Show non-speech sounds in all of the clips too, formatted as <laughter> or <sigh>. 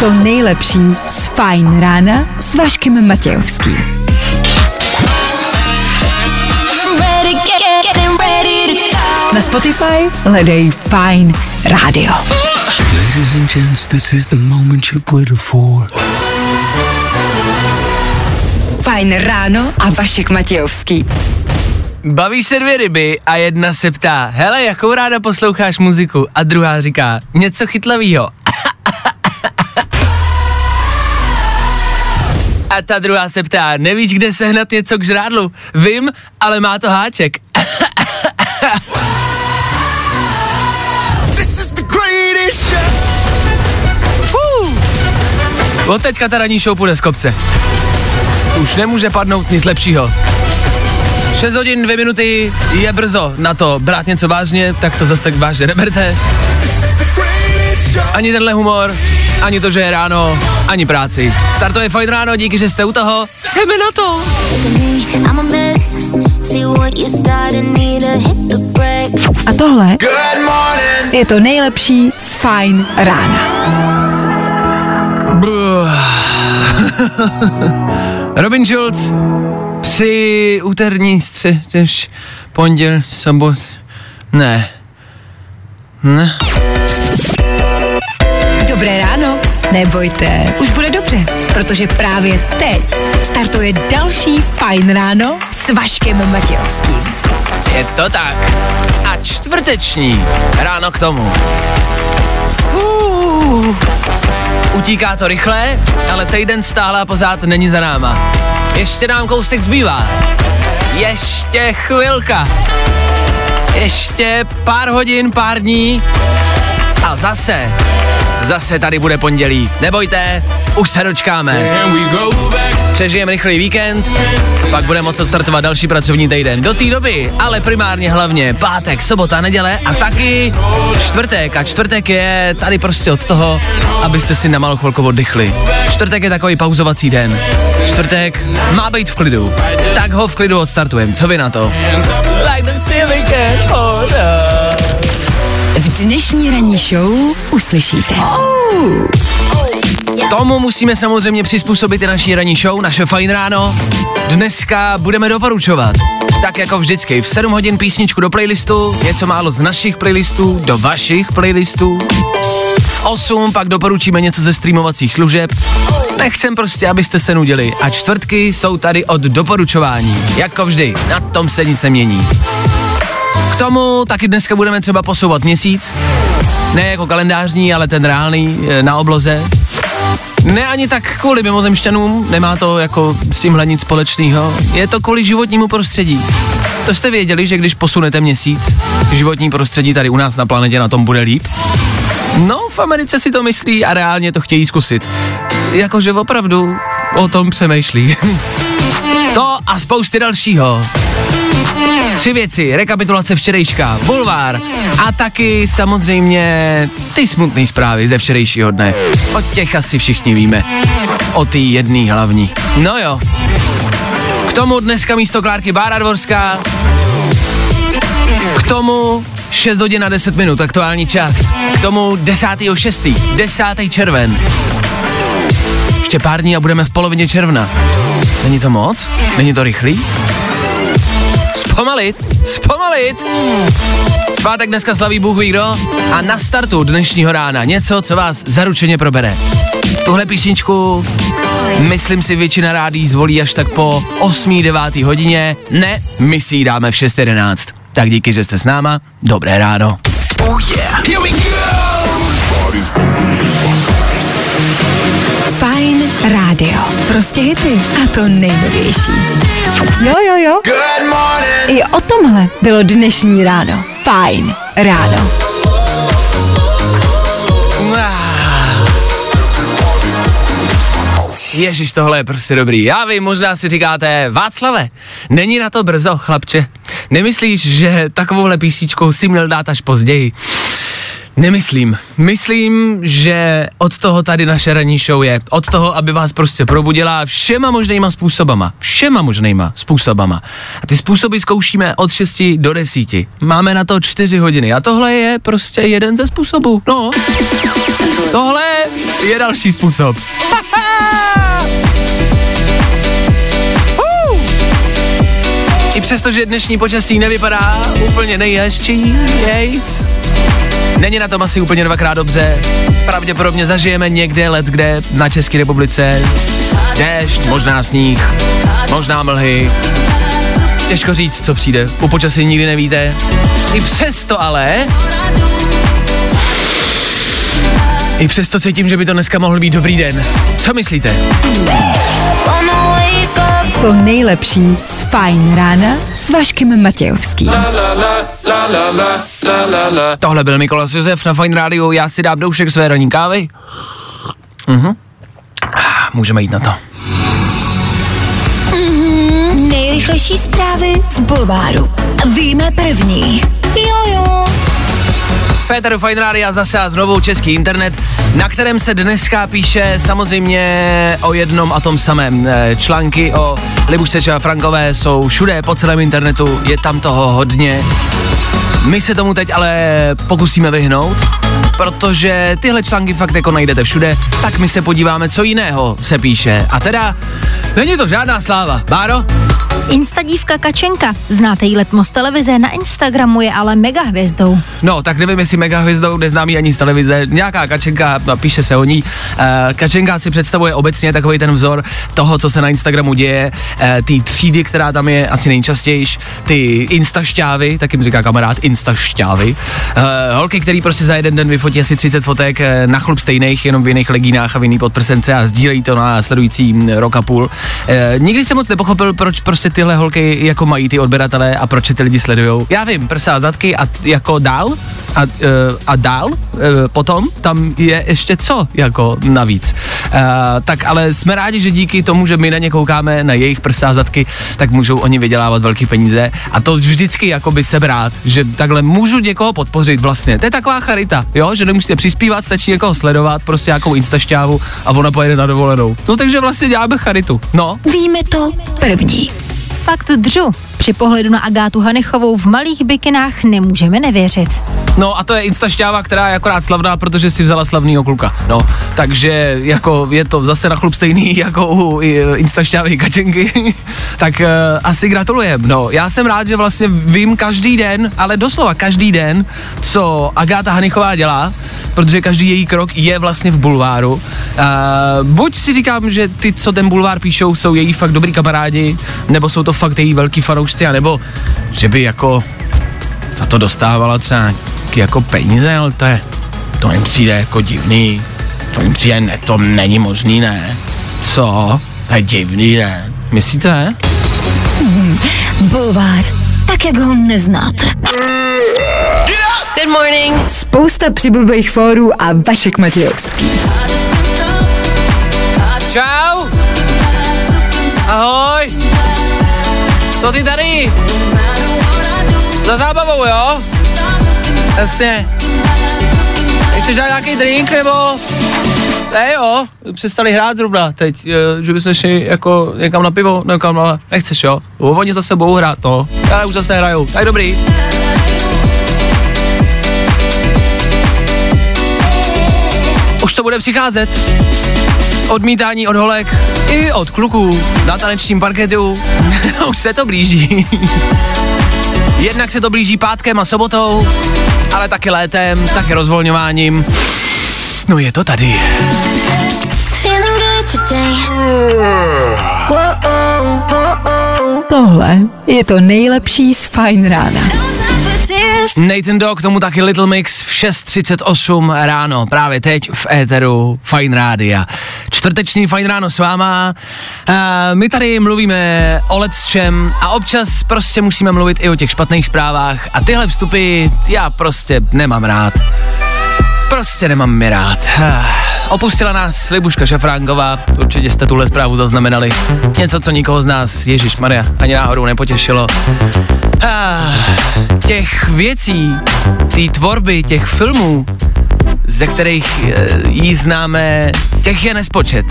to nejlepší z Fajn rána s Vaškem Matějovským. Na Spotify hledej Fajn rádio. Ladies and gents, this is the moment you've waited for. Fajn ráno a Vašek Matějovský. Baví se dvě ryby a jedna se ptá, hele, jakou ráda posloucháš muziku? A druhá říká, něco chytlavýho. A ta druhá se ptá, nevíš, kde sehnat něco k žrádlu? Vím, ale má to háček. Od teďka ta ranní show půjde z kopce. Už nemůže padnout nic lepšího. 6 hodin, 2 minuty, je brzo na to brát něco vážně, tak to zase tak vážně neberte. Ani tenhle humor, ani to, že je ráno, ani práci. Startuje Fajn ráno, díky, že jste u toho. Jdeme na to. A tohle je to nejlepší z Fajn rána. <laughs> Robin Schulz, při úterní středeš, ponděl, sobot, ne. Ne. Dobré ráno. Nebojte, už bude dobře, protože právě teď startuje další Fajn ráno s Vaškem Matějovským. Je to tak. A čtvrteční ráno k tomu. Uh. Utíká to rychle, ale týden stále a pořád není za náma. Ještě nám kousek zbývá. Ještě chvilka. Ještě pár hodin, pár dní. A zase, zase tady bude pondělí. Nebojte, už se dočkáme. Přežijeme rychlý víkend, pak bude moct startovat další pracovní týden. Do té doby, ale primárně hlavně pátek, sobota, neděle a taky čtvrtek. A čtvrtek je tady prostě od toho, abyste si na malou chvilku oddychli. Čtvrtek je takový pauzovací den. Čtvrtek má být v klidu. Tak ho v klidu odstartujeme. Co vy na to? Like the silicon order. Dnešní ranní show uslyšíte. Tomu musíme samozřejmě přizpůsobit i naší ranní show, naše fajn ráno. Dneska budeme doporučovat. Tak jako vždycky, v 7 hodin písničku do playlistu, něco málo z našich playlistů do vašich playlistů. V 8 pak doporučíme něco ze streamovacích služeb. Nechcem prostě, abyste se nudili. A čtvrtky jsou tady od doporučování. Jako vždy, na tom se nic nemění. Tomu taky dneska budeme třeba posouvat měsíc. Ne jako kalendářní, ale ten reálný e, na obloze. Ne ani tak kvůli mimozemšťanům, nemá to jako s tímhle nic společného. Je to kvůli životnímu prostředí. To jste věděli, že když posunete měsíc, životní prostředí tady u nás na planetě na tom bude líp? No, v Americe si to myslí a reálně to chtějí zkusit. Jakože opravdu o tom přemýšlí. <laughs> to a spousty dalšího. Tři věci, rekapitulace včerejška, bulvár a taky samozřejmě ty smutné zprávy ze včerejšího dne. O těch asi všichni víme. O ty jedný hlavní. No jo. K tomu dneska místo Klárky Bára Dvorská. K tomu 6 hodin a 10 minut, aktuální čas. K tomu 10.6. 10. červen. Ještě pár dní a budeme v polovině června. Není to moc? Není to rychlý? Zpomalit, zpomalit. Svátek dneska slaví Bůh ví kdo a na startu dnešního rána něco, co vás zaručeně probere. Tuhle písničku, myslím si, většina rádí zvolí až tak po 8. 9. hodině. Ne, my si ji dáme v 6.11. Tak díky, že jste s náma. Dobré ráno. Oh yeah. Here we Fajn rádio. Prostě hity. A to nejnovější. Jo, jo, jo. Good morning. I o tomhle bylo dnešní ráno. Fajn ráno. Ježíš, tohle je prostě dobrý. Já vím, možná si říkáte, Václave, není na to brzo, chlapče. Nemyslíš, že takovouhle písničku si měl dát až později? Nemyslím. Myslím, že od toho tady naše ranní show je. Od toho, aby vás prostě probudila všema možnýma způsobama. Všema možnýma způsobama. A ty způsoby zkoušíme od 6 do 10. Máme na to 4 hodiny. A tohle je prostě jeden ze způsobů. No. Tohle je další způsob. I přesto, že dnešní počasí nevypadá úplně nejhezčí, jejc, Není na tom asi úplně dvakrát dobře. Pravděpodobně zažijeme někde let kde na České republice. Déšť, možná sníh, možná mlhy. Těžko říct, co přijde. U počasí nikdy nevíte. I přesto ale... I přesto cítím, že by to dneska mohl být dobrý den. Co myslíte? To nejlepší z Fajn rána s Vaškem Matějovským. Tohle byl Mikolas Josef na Fine Radio, já si dám doušek své ranní kávy. Mhm. Ah, Můžeme jít na to. Nejrychlejší zprávy z Bulváru. Víme první. Jojo. Féteru Fine Radio zase a znovu český internet, na kterém se dneska píše samozřejmě o jednom a tom samém. Eh, Články o Libušce a Frankové jsou všude po celém internetu, je tam toho hodně. My se tomu teď ale pokusíme vyhnout, protože tyhle články fakt jako najdete všude, tak my se podíváme, co jiného se píše. A teda, není to žádná sláva. Báro? Instadívka Kačenka. Znáte jí letmo z televize, na Instagramu je ale mega hvězdou. No, tak nevím, jestli mega hvězdou neznámý ani z televize. Nějaká kačenka, no, píše se o ní. Uh, kačenka si představuje obecně takový ten vzor toho, co se na Instagramu děje, uh, ty třídy, která tam je asi nejčastější, ty instašťávy, tak jim říká kamarád, instašťávy. Uh, holky, který prostě za jeden den vyfotí asi 30 fotek uh, na chlup stejných, jenom v jiných legínách a v jiný podprsence a sdílejí to na sledující mm, rok a půl. Uh, nikdy jsem moc nepochopil, proč prostě tyhle holky jako mají ty odběratele a proč ty lidi sledujou. Já vím, prsa a zadky a jako dál a, uh, a dál potom tam je ještě co jako navíc. Tak ale jsme rádi, že díky tomu, že my na ně koukáme, na jejich prsa a zadky, tak můžou oni vydělávat velké peníze a to vždycky jako by se brát, že takhle můžu někoho podpořit vlastně. To je taková charita, jo, že nemusíte přispívat, stačí někoho sledovat, prostě nějakou instašťávu a ona pojede na dovolenou. No takže vlastně děláme charitu. No, Víme to první. Fakt dřu. Při pohledu na Agátu Hanechovou v malých bikinách nemůžeme nevěřit. No a to je instašťáva, která je akorát slavná, protože si vzala slavnýho kluka. No, takže jako je to zase na chlup stejný <laughs> jako u i, instašťávy kačenky, <laughs> tak uh, asi gratulujem. No, já jsem rád, že vlastně vím každý den, ale doslova každý den, co Agáta Hanichová dělá, protože každý její krok je vlastně v bulváru. Uh, buď si říkám, že ty, co ten bulvár píšou, jsou její fakt dobrý kamarádi, nebo jsou to fakt její velký fanoušci, anebo že by jako za to dostávala třeba nějaký jako peníze, ale to je, to mi přijde jako divný, to mi přijde, ne, to není možný, ne. Co? To je divný, ne. Myslíte? Bulvár. Tak, jak ho neznáte. Good morning. Spousta přibulbých fórů a Vašek Matějovský. Čau! Co ty tady? Za zábavou, jo? Jasně. Chceš dát nějaký drink, nebo? Ne jo, přestali hrát zrovna teď, eh, že bychom šli jako někam na pivo, někam na, nechceš jo? Oni zase budou hrát, no. Ale už zase hrajou, tak dobrý. Už to bude přicházet. Odmítání od holek i od kluků na tanečním parketu. <laughs> Už se to blíží. Jednak se to blíží pátkem a sobotou, ale taky létem, taky rozvolňováním. No je to tady. Tohle je to nejlepší z Fajn rána. Nathan Dog, tomu taky Little Mix v 6.38 ráno, právě teď v éteru Fine Rádia. Čtvrteční Fine ráno s váma. A my tady mluvíme o lecčem a občas prostě musíme mluvit i o těch špatných zprávách a tyhle vstupy já prostě nemám rád. Prostě nemám mi rád. Ah, Opustila nás Libuška Šafránková, určitě jste tuhle zprávu zaznamenali. Něco, co nikoho z nás, Ježíš Maria, ani náhodou nepotěšilo. Ah, těch věcí, té tvorby, těch filmů ze kterých e, jí známe, těch je nespočet.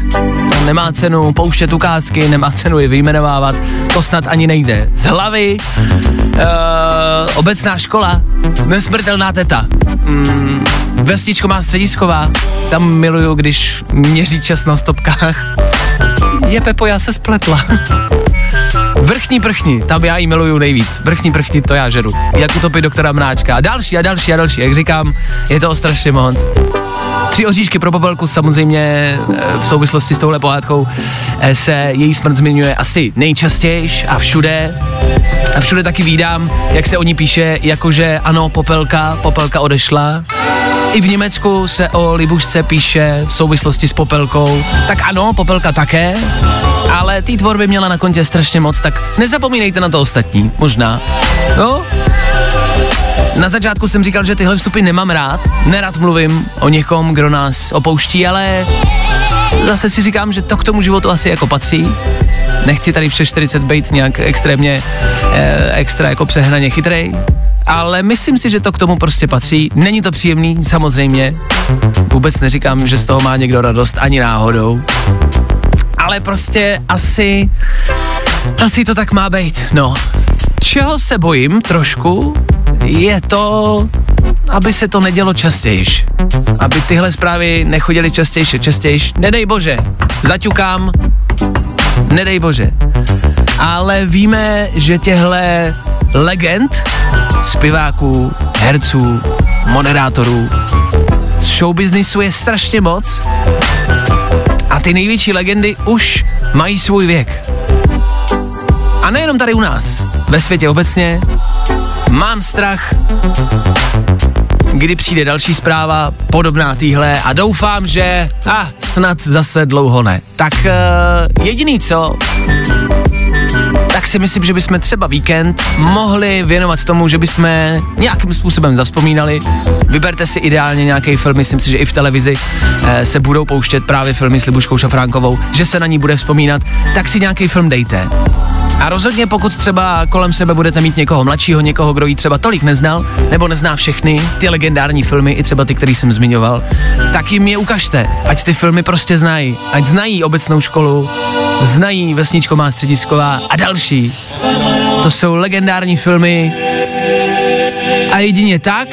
Nemá cenu pouštět ukázky, nemá cenu je vyjmenovávat, to snad ani nejde. Z hlavy, e, obecná škola, nesmrtelná teta. Mm, vesničko má středisková, tam miluju, když měří čas na stopkách. Je Pepo, já se spletla. Vrchní prchni, tam já jí miluju nejvíc. Vrchní prchni, to já žeru. Jak utopit doktora Mráčka. A další a další a další. Jak říkám, je to strašně moc. Tři oříšky pro popelku samozřejmě eh, v souvislosti s touhle pohádkou eh, se její smrt zmiňuje asi nejčastěji a všude. A všude taky vídám, jak se o ní píše, jakože ano, popelka, popelka odešla. I v Německu se o Libušce píše v souvislosti s popelkou. Tak ano, popelka také, ale té tvorby měla na kontě strašně moc, tak nezapomínejte na to ostatní, možná. No, na začátku jsem říkal, že tyhle vstupy nemám rád, nerad mluvím o někom, kdo nás opouští, ale zase si říkám, že to k tomu životu asi jako patří. Nechci tady vše 40 být nějak extrémně, eh, extra jako přehnaně chytrej, ale myslím si, že to k tomu prostě patří. Není to příjemný, samozřejmě. Vůbec neříkám, že z toho má někdo radost, ani náhodou. Ale prostě asi, asi to tak má být, no. Čeho se bojím trošku, je to, aby se to nedělo častějiš. Aby tyhle zprávy nechodily častěji častěji. Nedej bože, zaťukám, nedej bože. Ale víme, že těhle legend, zpěváků, herců, moderátorů, z showbiznisu je strašně moc a ty největší legendy už mají svůj věk. A nejenom tady u nás, ve světě obecně, mám strach, kdy přijde další zpráva, podobná týhle a doufám, že a ah, snad zase dlouho ne. Tak uh, jediný co, tak si myslím, že bychom třeba víkend mohli věnovat tomu, že bychom nějakým způsobem zavzpomínali. Vyberte si ideálně nějaký film, myslím si, že i v televizi eh, se budou pouštět právě filmy s Libuškou Šafránkovou, že se na ní bude vzpomínat, tak si nějaký film dejte. A rozhodně pokud třeba kolem sebe budete mít někoho mladšího, někoho, kdo jí třeba tolik neznal, nebo nezná všechny ty legendární filmy, i třeba ty, který jsem zmiňoval, tak jim je ukažte, ať ty filmy prostě znají, ať znají obecnou školu, znají Vesničko má středisková a další. To jsou legendární filmy a jedině tak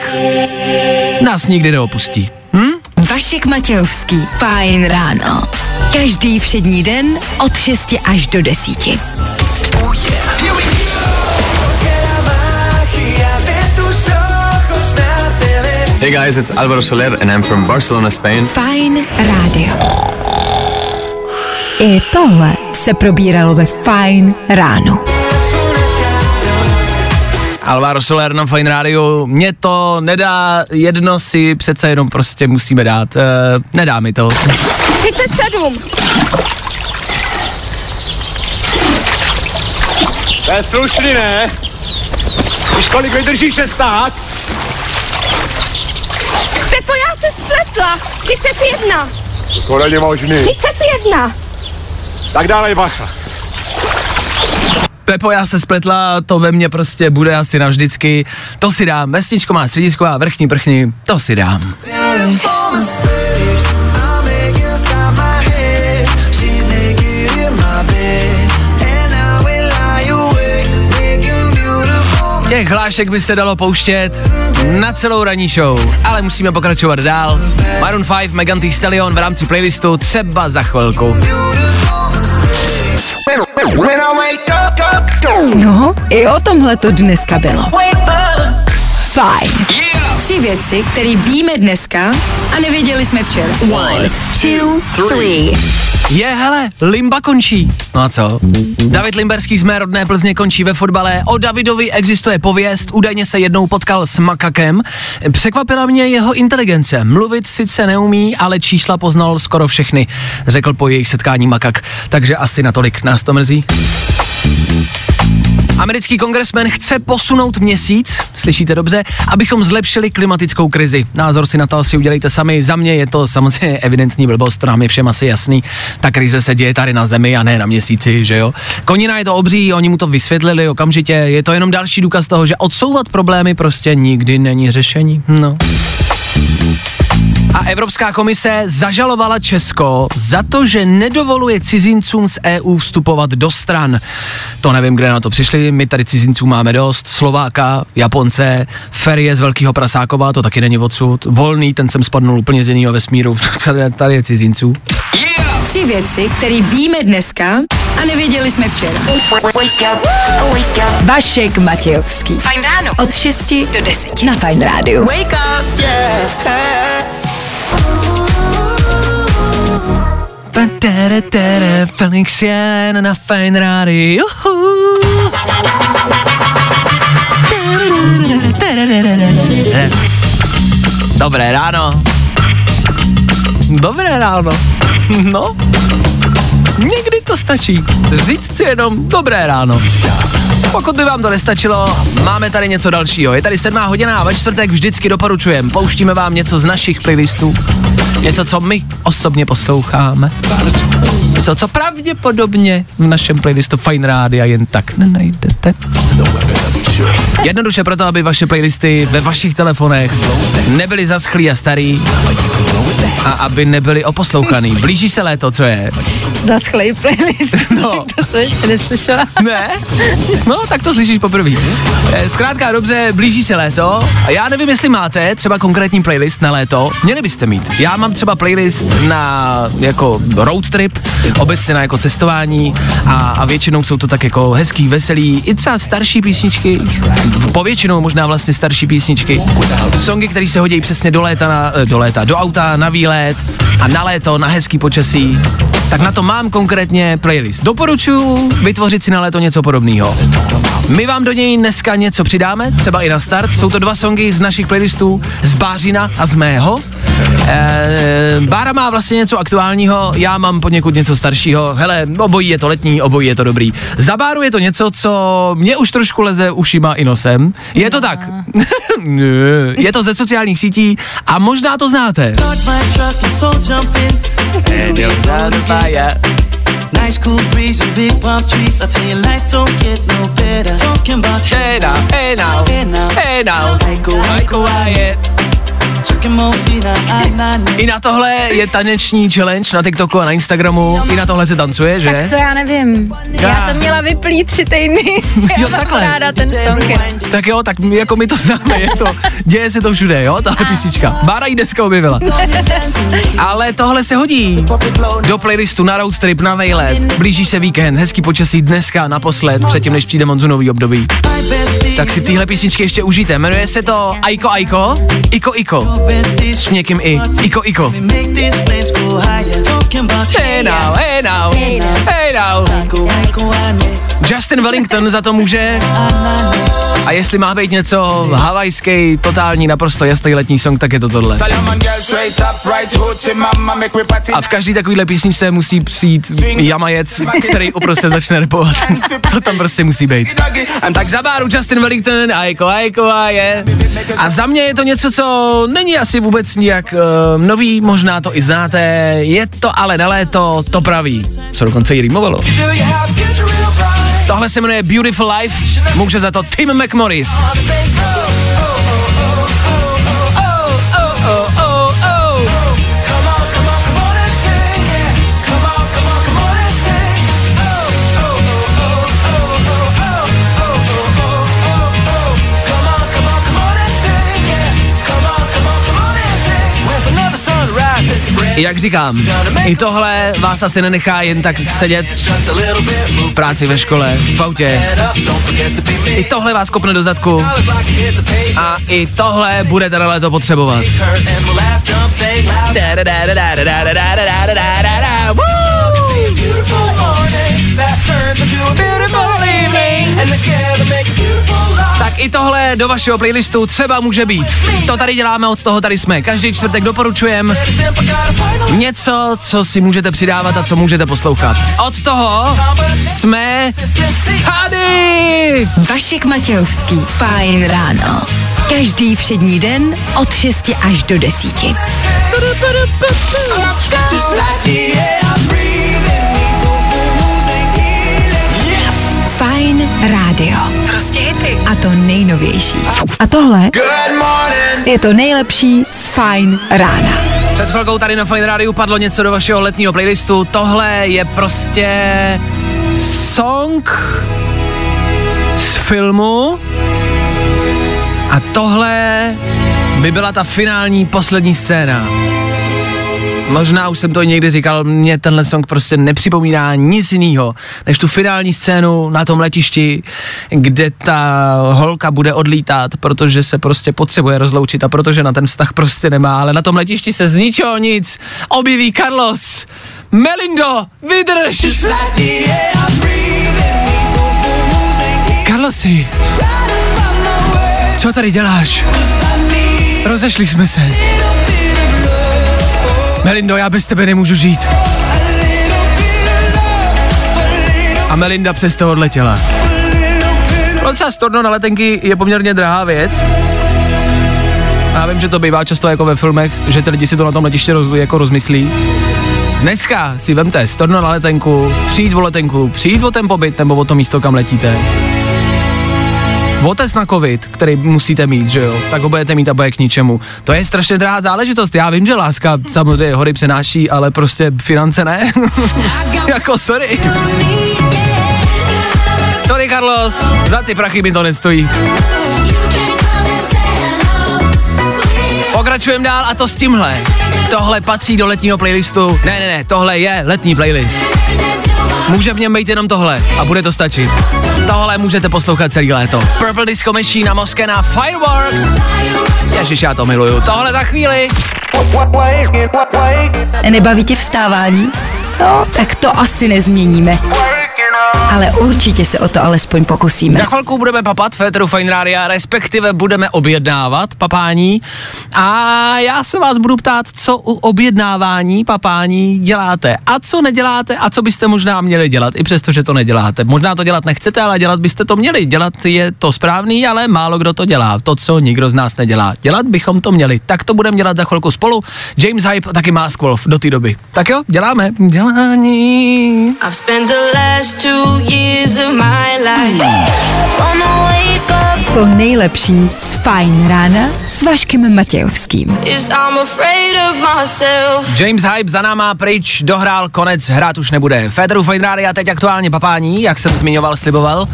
nás nikdy neopustí. Hm? Vašek Matějovský, fajn ráno. Každý všední den od 6 až do 10. Hey guys, it's Alvaro Soler and I'm from Barcelona, Spain. Fajn rádio. I tohle se probíralo ve Fajn ráno. Alvaro Soler na Fine Radio, mě to nedá, jedno si přece jenom prostě musíme dát, uh, nedá mi to. 37. To je slušný, ne? Víš, kolik vydržíš stát? Pepo, já se spletla. 31. To není možný. 31. Tak dálej bacha. Pepo, já se spletla, to ve mně prostě bude asi navždycky. To si dám, vesničko má středisko a vrchní prchní, to si dám. Těch hlášek by se dalo pouštět na celou ranní show, ale musíme pokračovat dál. Maroon 5, Megan Thee Stallion v rámci playlistu třeba za chvilku. No, i o tomhle to dneska bylo. Fajn. Tři věci, které víme dneska a nevěděli jsme včera. One, two, three. Je, hele, Limba končí. No a co? David Limberský z mé rodné Plzně končí ve fotbale. O Davidovi existuje pověst, údajně se jednou potkal s makakem. Překvapila mě jeho inteligence. Mluvit sice neumí, ale čísla poznal skoro všechny, řekl po jejich setkání makak. Takže asi natolik nás to mrzí. Americký kongresmen chce posunout měsíc, slyšíte dobře, abychom zlepšili klimatickou krizi. Názor si na to asi udělejte sami. Za mě je to samozřejmě evidentní blbost, to nám je všem asi jasný. Ta krize se děje tady na Zemi a ne na měsíci, že jo. Konina je to obří, oni mu to vysvětlili okamžitě. Je to jenom další důkaz toho, že odsouvat problémy prostě nikdy není řešení. No. A Evropská komise zažalovala Česko za to, že nedovoluje cizincům z EU vstupovat do stran. To nevím, kde na to přišli, my tady cizinců máme dost, Slováka, Japonce, Ferie z Velkého Prasákova, to taky není odsud, Volný, ten jsem spadnul úplně z jiného vesmíru, <laughs> tady je cizinců. Tři věci, které víme dneska a nevěděli jsme včera. Vašek Matějovský. Fajn ráno. Od 6 do 10 na Fajn rádiu. Wake up. Felix Jen na Fine Radio. Dobré ráno. Dobré ráno. No, někdy to stačí. Říct si jenom dobré ráno. Pokud by vám to nestačilo, máme tady něco dalšího. Je tady sedmá hodina a ve čtvrtek vždycky doporučujeme. Pouštíme vám něco z našich playlistů. Něco, co my osobně posloucháme. Něco, co pravděpodobně v našem playlistu Fine Rádia jen tak nenajdete. Jednoduše proto, aby vaše playlisty ve vašich telefonech nebyly zaschlý a starý a aby nebyly oposlouchaný. Blíží se léto, co je? Zaschlej playlist. <laughs> No. to jsem ještě neslyšela. Ne? No, tak to slyšíš poprvé. Eh, Zkrátka dobře, blíží se léto a já nevím, jestli máte třeba konkrétní playlist na léto. Měli byste mít. Já mám třeba playlist na jako road trip, obecně na jako cestování a, a většinou jsou to tak jako hezký, veselý, i třeba starší písničky, povětšinou možná vlastně starší písničky. Songy, které se hodí přesně do léta, na, eh, do léta, do auta, na výlet a na léto, na hezký počasí. Tak na to mám konkrétně playlist. Doporučuji vytvořit si na léto něco podobného. My vám do něj dneska něco přidáme, třeba i na start. Jsou to dva songy z našich playlistů, z Bářina a z mého. E, Bára má vlastně něco aktuálního, já mám poněkud něco staršího. Hele, obojí je to letní, obojí je to dobrý. Za Báru je to něco, co mě už trošku leze ušima i nosem. Je to tak. <laughs> Ne, je to ze sociálních sítí a možná to znáte. Nice cool breeze and big palm trees. I tell you, life don't get no better. Talking about Hey now, hey now, hey now, hey now, I go, I go, I Chucking more feet, I, I, I, I na tohle je taneční challenge na TikToku a na Instagramu. I na tohle se tancuje, že? Tak to já nevím. Já to měla vyplý tři týdny. <laughs> Já Jo, mám takhle. ráda ten song. Tak jo, tak my, jako my to známe, je to, děje se to všude, jo, tahle písnička. Bára ji dneska objevila. Ale tohle se hodí do playlistu na road trip, na vejlet. Blíží se víkend, hezký počasí dneska naposled, předtím než přijde monzunový období. Tak si tyhle písničky ještě užijte. Jmenuje se to Aiko Aiko, Iko Iko. S někým i, Iko Iko. Hey now, hey now, hey now. Justin Wellington za to může. A jestli má být něco havajský, totální, naprosto jasný letní song, tak je to tohle. A v každý takovýhle písničce musí přijít jamajec, který uprostřed začne repovat. <laughs> to tam prostě musí být. Tak za báru Justin Wellington, ajko, ajko, a je. A za mě je to něco, co není asi vůbec nijak uh, nový, možná to i znáte, je to ale na léto to praví. Co dokonce i rýmovalo. Tohle se jmenuje Beautiful Life, může za to Tim McMorris. Jak říkám, i tohle vás asi nenechá jen tak sedět v práci ve škole, v autě. I tohle vás kopne do zadku a i tohle budete na léto potřebovat. Tak i tohle do vašeho playlistu třeba může být. To tady děláme, od toho tady jsme. Každý čtvrtek doporučujeme něco, co si můžete přidávat a co můžete poslouchat. Od toho jsme tady! Vašek Matějovský. Fajn ráno. Každý všední den od 6 až do 10. Yes! Fajn rádio. Prostě hity. A to nejnovější. A tohle je to nejlepší z Fajn rána. Před chvilkou tady na Fine Radio padlo něco do vašeho letního playlistu. Tohle je prostě song z filmu a tohle by byla ta finální poslední scéna. Možná už jsem to někdy říkal, mě tenhle song prostě nepřipomíná nic jiného, než tu finální scénu na tom letišti, kde ta holka bude odlítat, protože se prostě potřebuje rozloučit a protože na ten vztah prostě nemá, ale na tom letišti se z ničeho nic objeví Carlos. Melindo, vydrž! Carlosi, co tady děláš? Rozešli jsme se. Melindo, já bez tebe nemůžu žít. A Melinda přesto odletěla. Docela storno na letenky je poměrně drahá věc. A já vím, že to bývá často jako ve filmech, že ty lidi si to na tom letiště roz, jako rozmyslí. Dneska si vemte storno na letenku, přijít o letenku, přijít o ten pobyt nebo o to místo, kam letíte. Otec na covid, který musíte mít, že jo, tak ho budete mít a bude k ničemu. To je strašně drahá záležitost. Já vím, že láska samozřejmě hory přenáší, ale prostě finance ne. <laughs> jako sorry. Sorry, Carlos, za ty prachy mi to nestojí. Pokračujeme dál a to s tímhle. Tohle patří do letního playlistu. Ne, ne, ne, tohle je letní playlist. Může v něm být jenom tohle a bude to stačit. Tohle můžete poslouchat celý léto. Purple Disco Machine a Moskena Fireworks. Ježiš, já to miluju. Tohle za chvíli. Nebaví tě vstávání? No, tak to asi nezměníme. Ale určitě se o to alespoň pokusíme. Za chvilku budeme papat Féteru Fine respektive budeme objednávat papání. A já se vás budu ptát, co u objednávání papání děláte a co neděláte a co byste možná měli dělat, i přesto, že to neděláte. Možná to dělat nechcete, ale dělat byste to měli. Dělat je to správný, ale málo kdo to dělá. To, co nikdo z nás nedělá. Dělat bychom to měli. Tak to budeme dělat za chvilku spolu. James Hype taky Mask Wolf do té doby. Tak jo, děláme. Dělání. I've spent the last two years of my life. Wanna wake up, To nejlepší z Fajn rána s Vaškem Matějovským. James Hype za náma pryč, dohrál, konec, hrát už nebude. Féteru Fine Radio teď aktuálně papání, jak jsem zmiňoval, sliboval.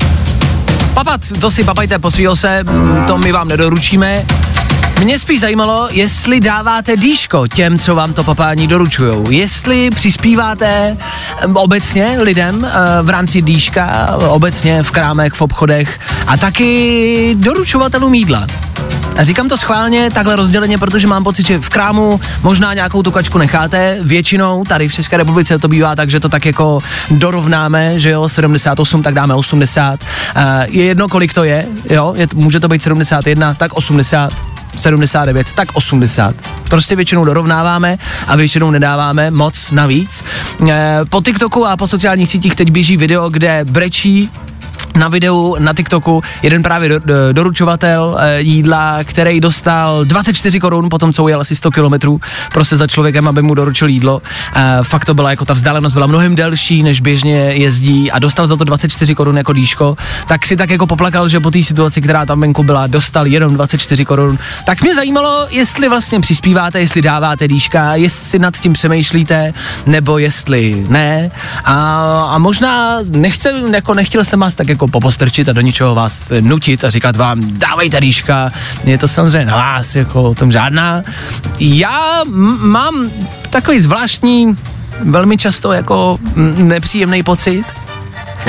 Papat, to si papajte, posvíl se, to my vám nedoručíme. Mě spíš zajímalo, jestli dáváte dýško těm, co vám to papání doručujou. Jestli přispíváte em, obecně lidem eh, v rámci dýška, obecně v krámech, v obchodech a taky doručovatelům jídla. A říkám to schválně, takhle rozděleně, protože mám pocit, že v krámu možná nějakou tu kačku necháte. Většinou tady v České republice to bývá tak, že to tak jako dorovnáme, že jo, 78, tak dáme 80. Uh, je jedno, kolik to je, jo, je, může to být 71, tak 80. 79, tak 80. Prostě většinou dorovnáváme a většinou nedáváme moc navíc. E, po TikToku a po sociálních sítích teď běží video, kde brečí na videu na TikToku jeden právě do, do, doručovatel e, jídla, který dostal 24 korun po tom, co ujel asi 100 kilometrů prostě za člověkem, aby mu doručil jídlo. E, fakt to byla jako ta vzdálenost byla mnohem delší, než běžně jezdí a dostal za to 24 korun jako dýško. Tak si tak jako poplakal, že po té situaci, která tam venku byla, dostal jenom 24 korun. Tak mě zajímalo, jestli vlastně přispíváte, jestli dáváte dýška, jestli nad tím přemýšlíte, nebo jestli ne. A, a možná nechcel, jako nechtěl jsem vás tak jako popostrčit a do ničeho vás nutit a říkat vám, dávejte dýška, je to samozřejmě na vás, jako o tom žádná. Já m- mám takový zvláštní, velmi často jako nepříjemný pocit,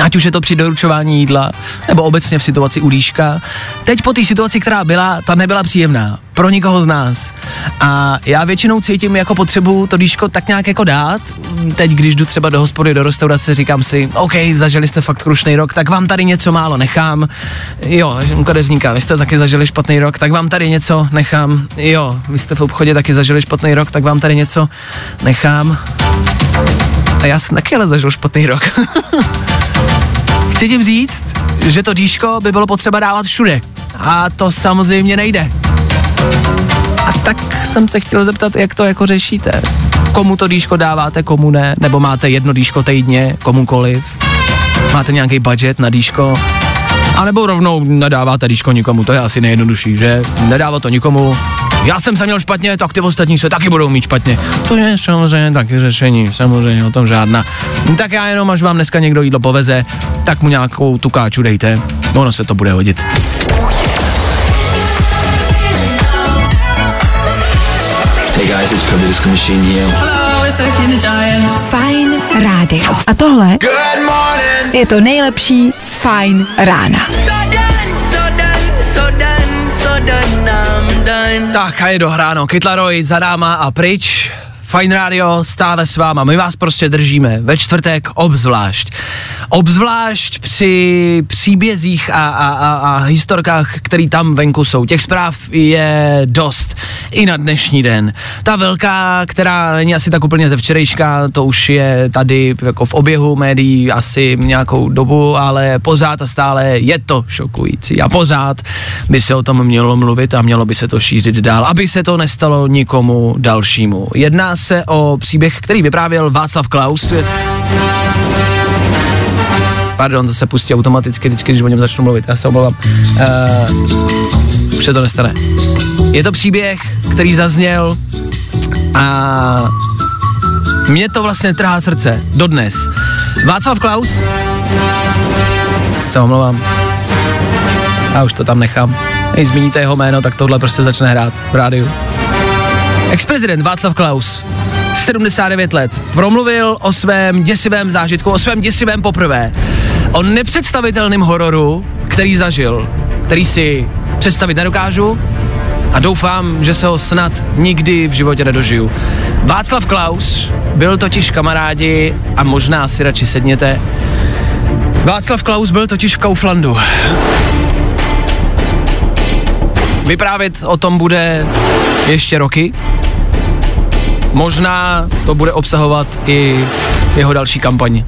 ať už je to při doručování jídla, nebo obecně v situaci u líška. Teď po té situaci, která byla, ta nebyla příjemná pro nikoho z nás. A já většinou cítím jako potřebu to líško tak nějak jako dát. Teď, když jdu třeba do hospody, do restaurace, říkám si, OK, zažili jste fakt krušný rok, tak vám tady něco málo nechám. Jo, kadezníka, vy jste taky zažili špatný rok, tak vám tady něco nechám. Jo, vy jste v obchodě taky zažili špatný rok, tak vám tady něco nechám. A já jsem taky ale zažil špatný rok. <laughs> Chci tím říct, že to dýško by bylo potřeba dávat všude. A to samozřejmě nejde. A tak jsem se chtěl zeptat, jak to jako řešíte. Komu to dýško dáváte, komu ne? Nebo máte jedno dýško týdně, komukoliv? Máte nějaký budget na dýško? A nebo rovnou nadáváte dýško nikomu, to je asi nejjednodušší, že? Nedává to nikomu. Já jsem se měl špatně, tak ty ostatní se taky budou mít špatně. To je samozřejmě taky řešení, samozřejmě o tom žádná. Tak já jenom, až vám dneska někdo jídlo poveze, tak mu nějakou tu káču dejte, ono se to bude hodit. Hey guys, it's Purple Disco Machine here. Hello, it's Sophie the Giant. Fine Radio. A tohle je to nejlepší z Fine rána. Tak a je dohráno, Kytlaroj za náma a pryč. Fine Radio stále s váma, my vás prostě držíme ve čtvrtek obzvlášť. Obzvlášť při příbězích a, a, a, a historkách, které tam venku jsou. Těch zpráv je dost i na dnešní den. Ta velká, která není asi tak úplně ze včerejška, to už je tady jako v oběhu médií asi nějakou dobu, ale pořád a stále je to šokující a pořád by se o tom mělo mluvit a mělo by se to šířit dál, aby se to nestalo nikomu dalšímu. Jedná se o příběh, který vyprávěl Václav Klaus. Pardon, to se pustí automaticky vždycky, když o něm začnu mluvit, já se omlouvám. Uh, už se to nestane. Je to příběh, který zazněl a mě to vlastně trhá srdce, dodnes. Václav Klaus, se omlouvám, já už to tam nechám. Když zmíníte jeho jméno, tak tohle prostě začne hrát v rádiu. Ex-prezident Václav Klaus, 79 let, promluvil o svém děsivém zážitku, o svém děsivém poprvé, o nepředstavitelném hororu, který zažil, který si představit nedokážu a doufám, že se ho snad nikdy v životě nedožiju. Václav Klaus byl totiž kamarádi a možná si radši sedněte. Václav Klaus byl totiž v Kauflandu. Vyprávět o tom bude ještě roky. Možná to bude obsahovat i jeho další kampaň.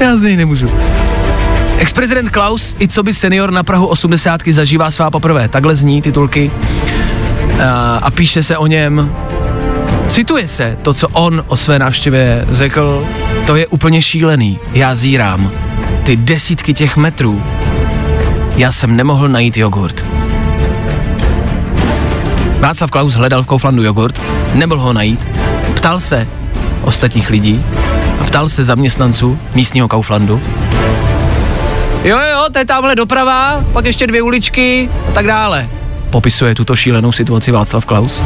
Já z něj nemůžu. Ex-prezident Klaus i co by senior na Prahu 80 zažívá svá poprvé. Takhle zní titulky a, a píše se o něm Cituje se to, co on o své návštěvě řekl, to je úplně šílený. Já zírám. Ty desítky těch metrů. Já jsem nemohl najít jogurt. Václav Klaus hledal v Kauflandu jogurt, nemohl ho najít, ptal se ostatních lidí a ptal se zaměstnanců místního Kauflandu. Jo, jo, to je tamhle doprava, pak ještě dvě uličky a tak dále. Popisuje tuto šílenou situaci Václav Klaus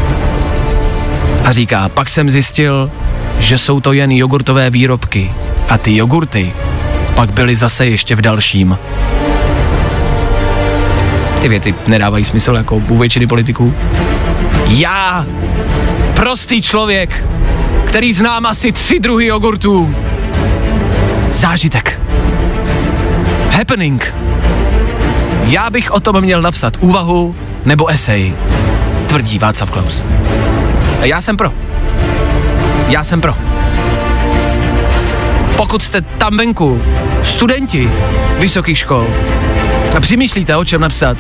a říká, pak jsem zjistil, že jsou to jen jogurtové výrobky a ty jogurty pak byly zase ještě v dalším. Ty věty nedávají smysl jako u většiny politiků. Já, prostý člověk, který znám asi tři druhy jogurtů. Zážitek. Happening. Já bych o tom měl napsat úvahu nebo esej, tvrdí Václav Klaus. Já jsem pro. Já jsem pro. Pokud jste tam venku, studenti vysokých škol, a přemýšlíte, o čem napsat,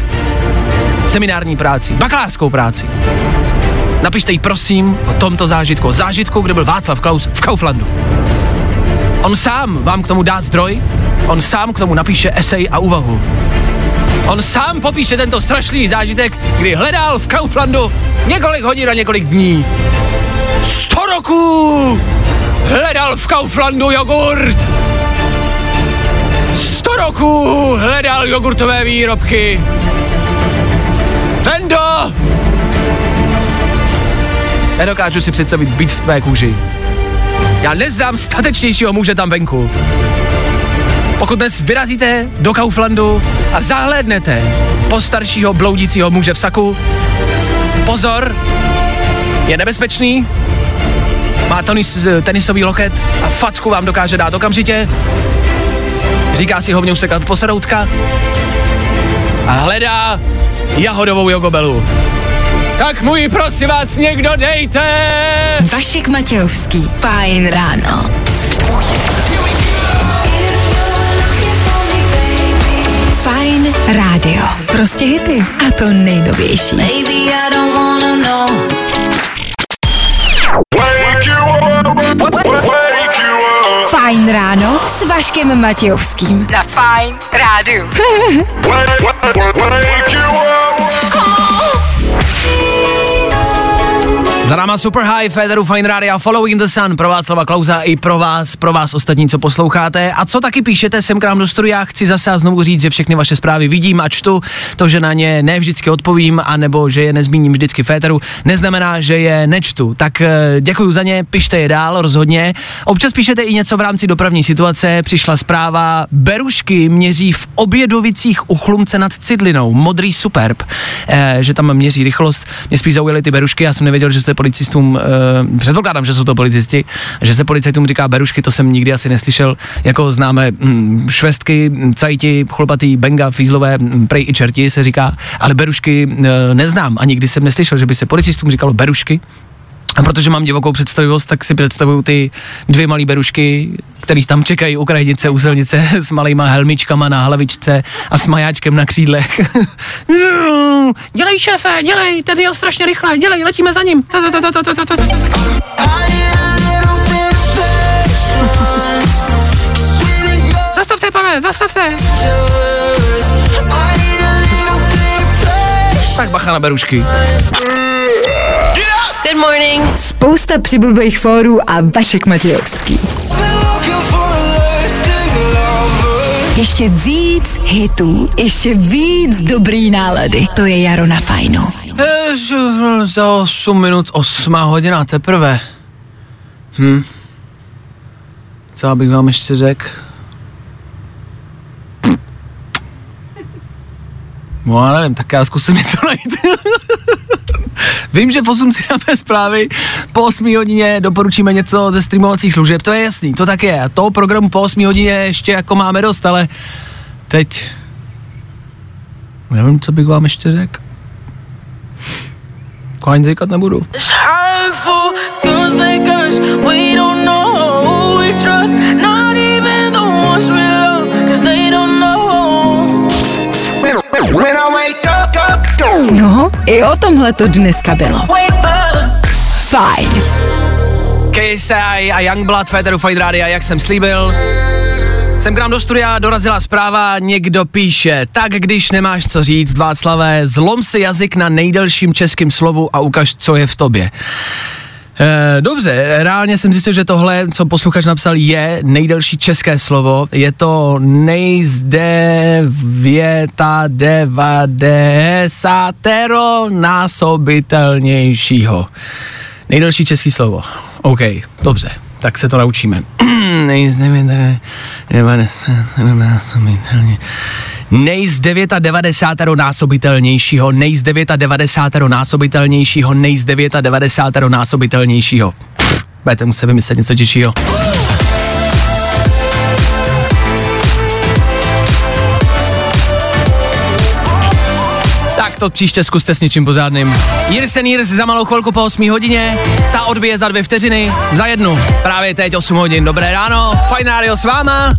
seminární práci, bakalářskou práci, napište jí prosím o tomto zážitku, o zážitku, kde byl Václav Klaus v Kauflandu. On sám vám k tomu dá zdroj, on sám k tomu napíše esej a úvahu. On sám popíše tento strašný zážitek, kdy hledal v Kauflandu několik hodin a několik dní. Roků hledal v Kauflandu jogurt. Sto roků hledal jogurtové výrobky. Vendo! Nedokážu si představit být v tvé kůži. Já neznám statečnějšího muže tam venku. Pokud dnes vyrazíte do Kauflandu a zahlédnete postaršího bloudícího muže v saku, pozor, je nebezpečný, má tonis, tenisový loket a facku vám dokáže dát okamžitě, říká si hovně usekat posadoutka a hledá jahodovou jogobelu. Tak můj, prosím vás, někdo dejte! Vašek Matějovský, fajn ráno. Fajn rádio. Prostě hity. A to nejnovější. Baby, I don't wanna know. Fajn ráno s Vaškem Matějovským. Na Fajn rádiu. Za náma Super High, Federu Fine Radio, Following the Sun, pro Václava Klauza i pro vás, pro vás ostatní, co posloucháte. A co taky píšete sem k nám do studia, chci zase a znovu říct, že všechny vaše zprávy vidím a čtu. To, že na ně ne vždycky odpovím, anebo že je nezmíním vždycky Féteru, neznamená, že je nečtu. Tak eh, děkuji za ně, pište je dál rozhodně. Občas píšete i něco v rámci dopravní situace. Přišla zpráva, Berušky měří v Obědovicích u Chlumce nad Cidlinou, modrý superb, eh, že tam měří rychlost. Mě spíš zaujaly ty Berušky, já jsem nevěděl, že se policistům, uh, předpokládám, že jsou to policisti, že se policajtům říká berušky, to jsem nikdy asi neslyšel, jako známe mm, švestky, cajti, chlopatý, benga, fízlové, mm, prej i čerti se říká, ale berušky uh, neznám a nikdy jsem neslyšel, že by se policistům říkalo berušky, a protože mám divokou představivost, tak si představuju ty dvě malé berušky, kterých tam čekají Ukrajinice u silnice <laughs> s malýma helmičkama na hlavičce a s majáčkem na křídlech. <laughs> dělej šéfe, dělej, ten jel strašně rychle, dělej, letíme za ním. Zastavte, pane, zastavte. Tak bacha na berušky. Good morning. Spousta přibulbých fórů a Vašek Matějovský. Ještě víc hitů, ještě víc dobrý nálady. To je Jaro na fajnu. Za 8 minut 8 hodina teprve. Hm. Co bych vám ještě řekl? No já nevím, tak já zkusím něco najít. <laughs> Vím, že v 8 si dáme zprávy, po 8 hodině doporučíme něco ze streamovacích služeb, to je jasný, to tak je. A toho programu po 8 hodině ještě jako máme dost, ale teď nevím, co bych vám ještě řekl. To ani říkat nebudu. I o tomhle to dneska bylo. Fajn. KSI a Youngblood, Federu Fight Radio, jak jsem slíbil. Sem k nám do studia dorazila zpráva, někdo píše, tak když nemáš co říct, Václavé, zlom si jazyk na nejdelším českým slovu a ukaž, co je v tobě. E, dobře, reálně jsem zjistil, že tohle, co posluchač napsal, je nejdelší české slovo. Je to nejzdevěta devadesátero násobitelnějšího. Nejdelší český slovo. OK, dobře, tak se to naučíme. <clears throat> Nejzdevěta devadesátero násobitelně nej z 99 násobitelnějšího, nej z 99 násobitelnějšího, nej z 99 násobitelnějšího. Budete muset vymyslet něco těžšího. To příště zkuste s něčím pořádným. Years and Years za malou chvilku po 8 hodině, ta odbije za dvě vteřiny, za jednu, právě teď 8 hodin. Dobré ráno, Fajnário s váma.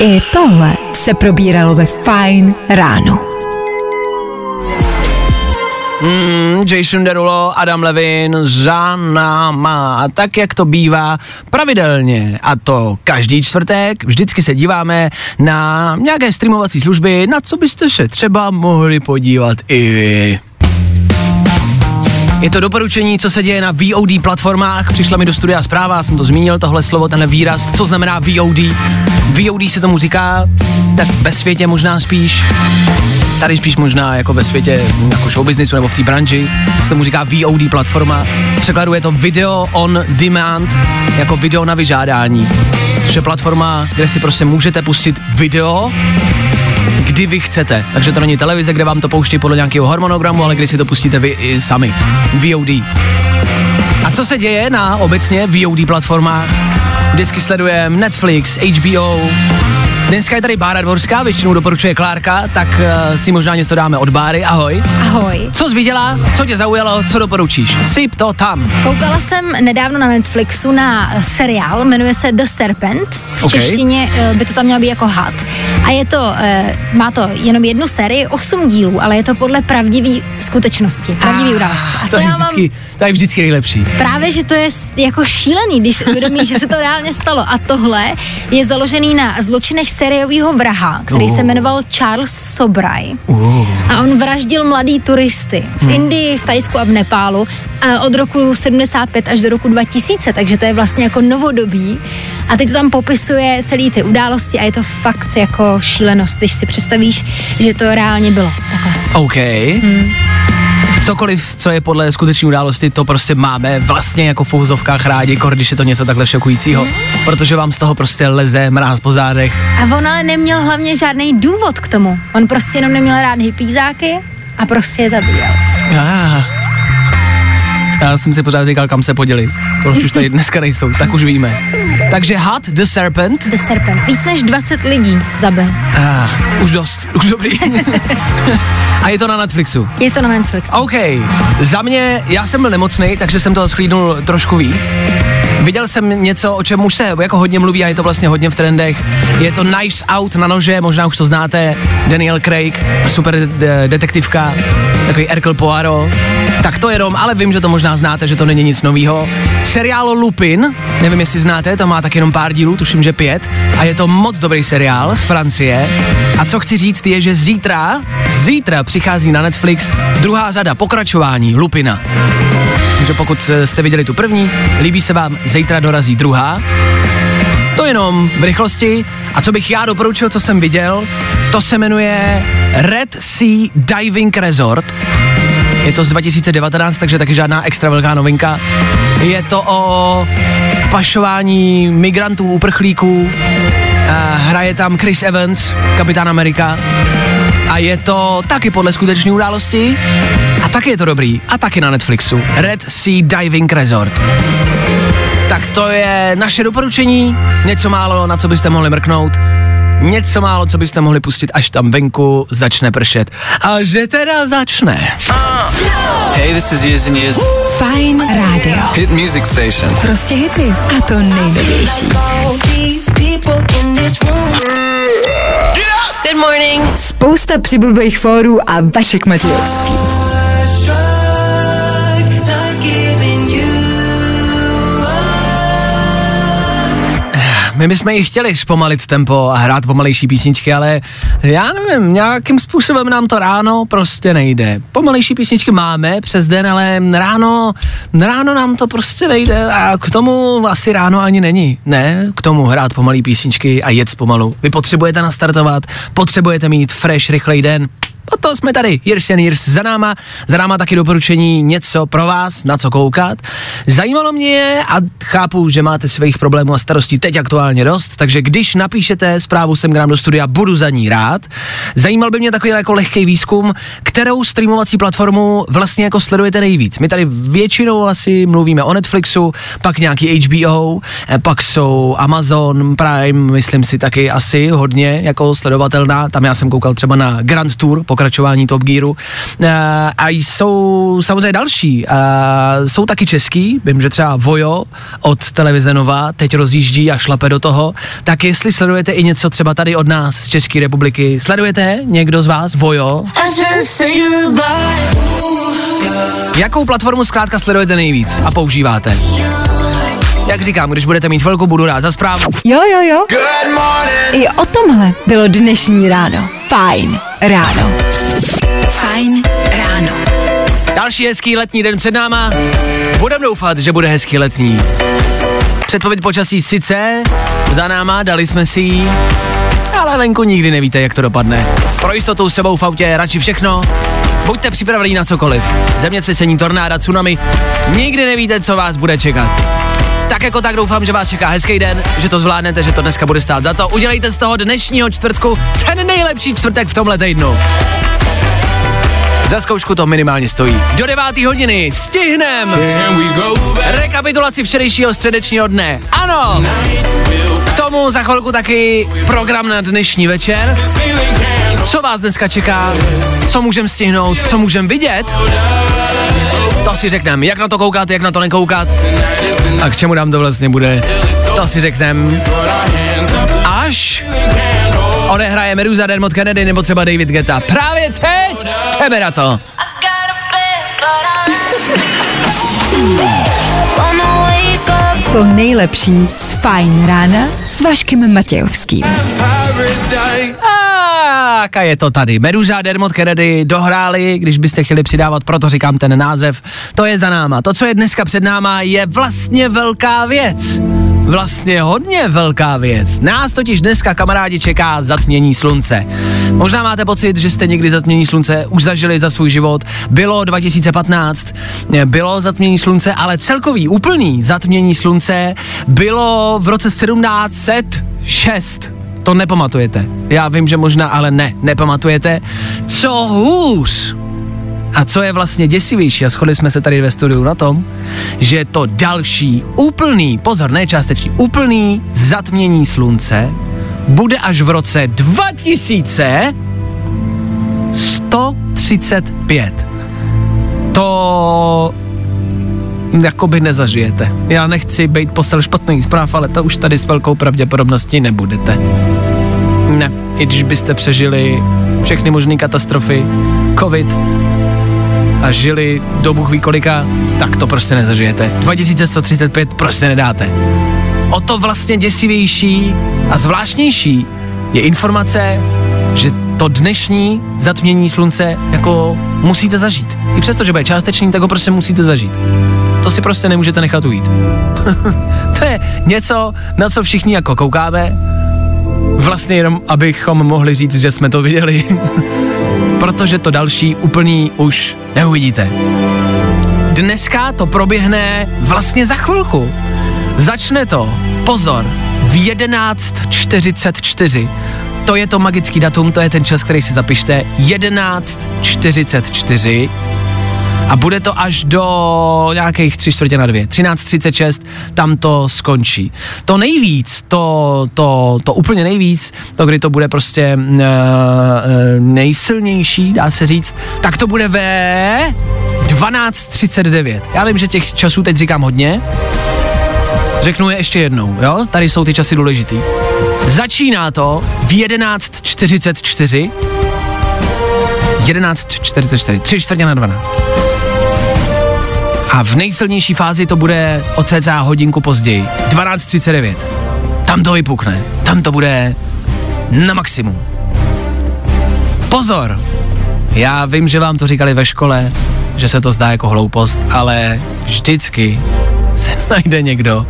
I tohle se probíralo ve Fine ráno. Mm, Jason Derulo, Adam Levin za náma. A tak, jak to bývá pravidelně, a to každý čtvrtek, vždycky se díváme na nějaké streamovací služby, na co byste se třeba mohli podívat i vy. Je to doporučení, co se děje na VOD platformách. Přišla mi do studia zpráva, jsem to zmínil, tohle slovo, tenhle výraz, co znamená VOD. VOD se tomu říká, tak ve světě možná spíš, tady spíš možná jako ve světě, jako show businessu nebo v té branži, se tomu říká VOD platforma. V překladu je to Video on Demand, jako video na vyžádání. Což je platforma, kde si prostě můžete pustit video, kdy vy chcete. Takže to není televize, kde vám to pouští podle nějakého harmonogramu, ale kdy si to pustíte vy i sami. VOD. A co se děje na obecně VOD platformách? Vždycky sledujeme Netflix, HBO, Dneska je tady Bára Dvorská, většinou doporučuje Klárka, tak uh, si možná něco dáme od Báry. Ahoj. Ahoj. Co jsi viděla, co tě zaujalo, co doporučíš? Syp to tam. Koukala jsem nedávno na Netflixu na eh, seriál, jmenuje se The Serpent. V Ok. češtině eh, by to tam mělo být jako had. A je to, eh, má to jenom jednu sérii, osm dílů, ale je to podle pravdivé skutečnosti, pravdivé události. A To je, já mám vždycky, to je vždycky nejlepší. Právě, že to je jako šílený, když si uvědomíš, že se to reálně stalo. A tohle je založený na zločinech seriového vraha, který se jmenoval Charles Sobraj. A on vraždil mladý turisty v Indii, v Tajsku a v Nepálu a od roku 75 až do roku 2000, takže to je vlastně jako novodobí. A teď to tam popisuje celý ty události a je to fakt jako šílenost, když si představíš, že to reálně bylo takhle. OK. Cokoliv, co je podle skutečné události, to prostě máme vlastně jako v uvozovkách rádi, kor, když je to něco takhle šokujícího, protože vám z toho prostě leze mráz po zádech. A on ale neměl hlavně žádný důvod k tomu. On prostě jenom neměl rád hypízáky a prostě je zabíjel. Ah. Já jsem si pořád říkal, kam se podělit. Proč už tady dneska nejsou, tak už víme. Takže Had the Serpent. The Serpent. Víc než 20 lidí zabil. Ah, už dost, už dobrý. <laughs> A je to na Netflixu. Je to na Netflixu. OK, za mě, já jsem byl nemocný, takže jsem toho schlídnul trošku víc. Viděl jsem něco, o čem už se jako hodně mluví a je to vlastně hodně v trendech. Je to Knives Out na nože, možná už to znáte, Daniel Craig, super de- detektivka, takový Hercule Poirot. Tak to jenom, ale vím, že to možná znáte, že to není nic novýho. Seriál Lupin, nevím, jestli znáte, to má tak jenom pár dílů, tuším, že pět. A je to moc dobrý seriál z Francie. A co chci říct je, že zítra, zítra přichází na Netflix druhá řada pokračování Lupina. Takže pokud eh, jste viděli tu první, líbí se vám, zítra dorazí druhá. To jenom v rychlosti. A co bych já doporučil, co jsem viděl, to se jmenuje Red Sea Diving Resort. Je to z 2019, takže taky žádná extra velká novinka. Je to o pašování migrantů, uprchlíků. A hraje tam Chris Evans, kapitán Amerika. A je to taky podle skutečné události. A taky je to dobrý. A taky na Netflixu. Red Sea Diving Resort. Tak to je naše doporučení. Něco málo, na co byste mohli mrknout. Něco málo, co byste mohli pustit, až tam venku začne pršet. A že teda začne. Hey, this is Years and Years. Fajn rádio. Hit music station. Prostě hity. A to nejnovější. Good morning. Spousta přibulbých fórů a Vašek Matějovský. My bychom i chtěli zpomalit tempo a hrát pomalejší písničky, ale já nevím, nějakým způsobem nám to ráno prostě nejde. Pomalejší písničky máme přes den, ale ráno, ráno nám to prostě nejde a k tomu asi ráno ani není. Ne, k tomu hrát pomalý písničky a jet pomalu. Vy potřebujete nastartovat, potřebujete mít fresh, rychlej den. O to jsme tady, Years and Years za náma, za náma taky doporučení něco pro vás, na co koukat. Zajímalo mě a chápu, že máte svých problémů a starostí teď aktuálně dost, takže když napíšete zprávu sem k nám do studia, budu za ní rád. Zajímal by mě takový jako lehký výzkum, kterou streamovací platformu vlastně jako sledujete nejvíc. My tady většinou asi mluvíme o Netflixu, pak nějaký HBO, eh, pak jsou Amazon Prime, myslím si taky asi hodně jako sledovatelná. Tam já jsem koukal třeba na Grand Tour, pokračování Top Gearu. Eh, A jsou samozřejmě další. A Jsou taky český, vím, že třeba Vojo od televize Nova teď rozjíždí a šlape do toho. Tak jestli sledujete i něco třeba tady od nás z České republiky, sledujete někdo z vás Vojo? Jakou platformu zkrátka sledujete nejvíc a používáte? Jak říkám, když budete mít chvilku, budu rád za zprávu. Jo, jo, jo. I o tomhle bylo dnešní ráno. Fajn ráno. Fajn ráno. Další hezký letní den před náma. Budem doufat, že bude hezký letní. Předpověď počasí sice za náma, dali jsme si ji, ale venku nikdy nevíte, jak to dopadne. Pro jistotu s sebou v autě radši všechno. Buďte připraveni na cokoliv. Zemětřesení, tornáda, tsunami. Nikdy nevíte, co vás bude čekat. Tak jako tak doufám, že vás čeká hezký den, že to zvládnete, že to dneska bude stát za to. Udělejte z toho dnešního čtvrtku ten nejlepší čtvrtek v tomhle týdnu. Za zkoušku to minimálně stojí. Do 9. hodiny stihnem rekapitulaci včerejšího středečního dne. Ano! Tom tomu za chvilku taky program na dnešní večer. Co vás dneska čeká? Co můžeme stihnout? Co můžeme vidět? To si řekneme, jak na to koukat, jak na to nekoukat. A k čemu nám to vlastně bude? To si řekneme. Až odehraje Meduza Dermot Kennedy nebo třeba David Geta. Právě teď jdeme na to. To nejlepší z Fajn rána s Vaškem Matějovským. Tak a je to tady. Meduza Dermot Kennedy dohráli, když byste chtěli přidávat, proto říkám ten název. To je za náma. To, co je dneska před náma, je vlastně velká věc. Vlastně hodně velká věc. Nás totiž dneska kamarádi čeká zatmění slunce. Možná máte pocit, že jste někdy zatmění slunce už zažili za svůj život. Bylo 2015, bylo zatmění slunce, ale celkový úplný zatmění slunce bylo v roce 1706 to nepamatujete. Já vím, že možná, ale ne, nepamatujete. Co hůř, a co je vlastně děsivější, a shodli jsme se tady ve studiu na tom, že to další úplný, pozor, ne částečný, úplný zatmění slunce bude až v roce 2135. To jakoby nezažijete. Já nechci být posel špatný zpráv, ale to už tady s velkou pravděpodobností nebudete. Ne, i když byste přežili všechny možné katastrofy, covid a žili do Bůh ví kolika, tak to prostě nezažijete. 2135 prostě nedáte. O to vlastně děsivější a zvláštnější je informace, že to dnešní zatmění slunce jako musíte zažít. I přesto, že bude částečný, tak ho prostě musíte zažít. To si prostě nemůžete nechat ujít. <laughs> to je něco, na co všichni jako koukáme, vlastně jenom, abychom mohli říct, že jsme to viděli. <laughs> Protože to další úplný už neuvidíte. Dneska to proběhne vlastně za chvilku. Začne to, pozor, v 11.44. To je to magický datum, to je ten čas, který si zapište. 11.44 a bude to až do nějakých tři čtvrtě na dvě. 13.36 tam to skončí. To nejvíc, to, to, to úplně nejvíc, to kdy to bude prostě uh, nejsilnější, dá se říct, tak to bude ve 12.39. Já vím, že těch časů teď říkám hodně, Řeknu je ještě jednou, jo? Tady jsou ty časy důležitý. Začíná to v 11.44 11.44, 3 čtvrtě na 12. A v nejsilnější fázi to bude o cca hodinku později. 12.39. Tam to vypukne. Tam to bude na maximum. Pozor! Já vím, že vám to říkali ve škole, že se to zdá jako hloupost, ale vždycky se <laughs> najde někdo,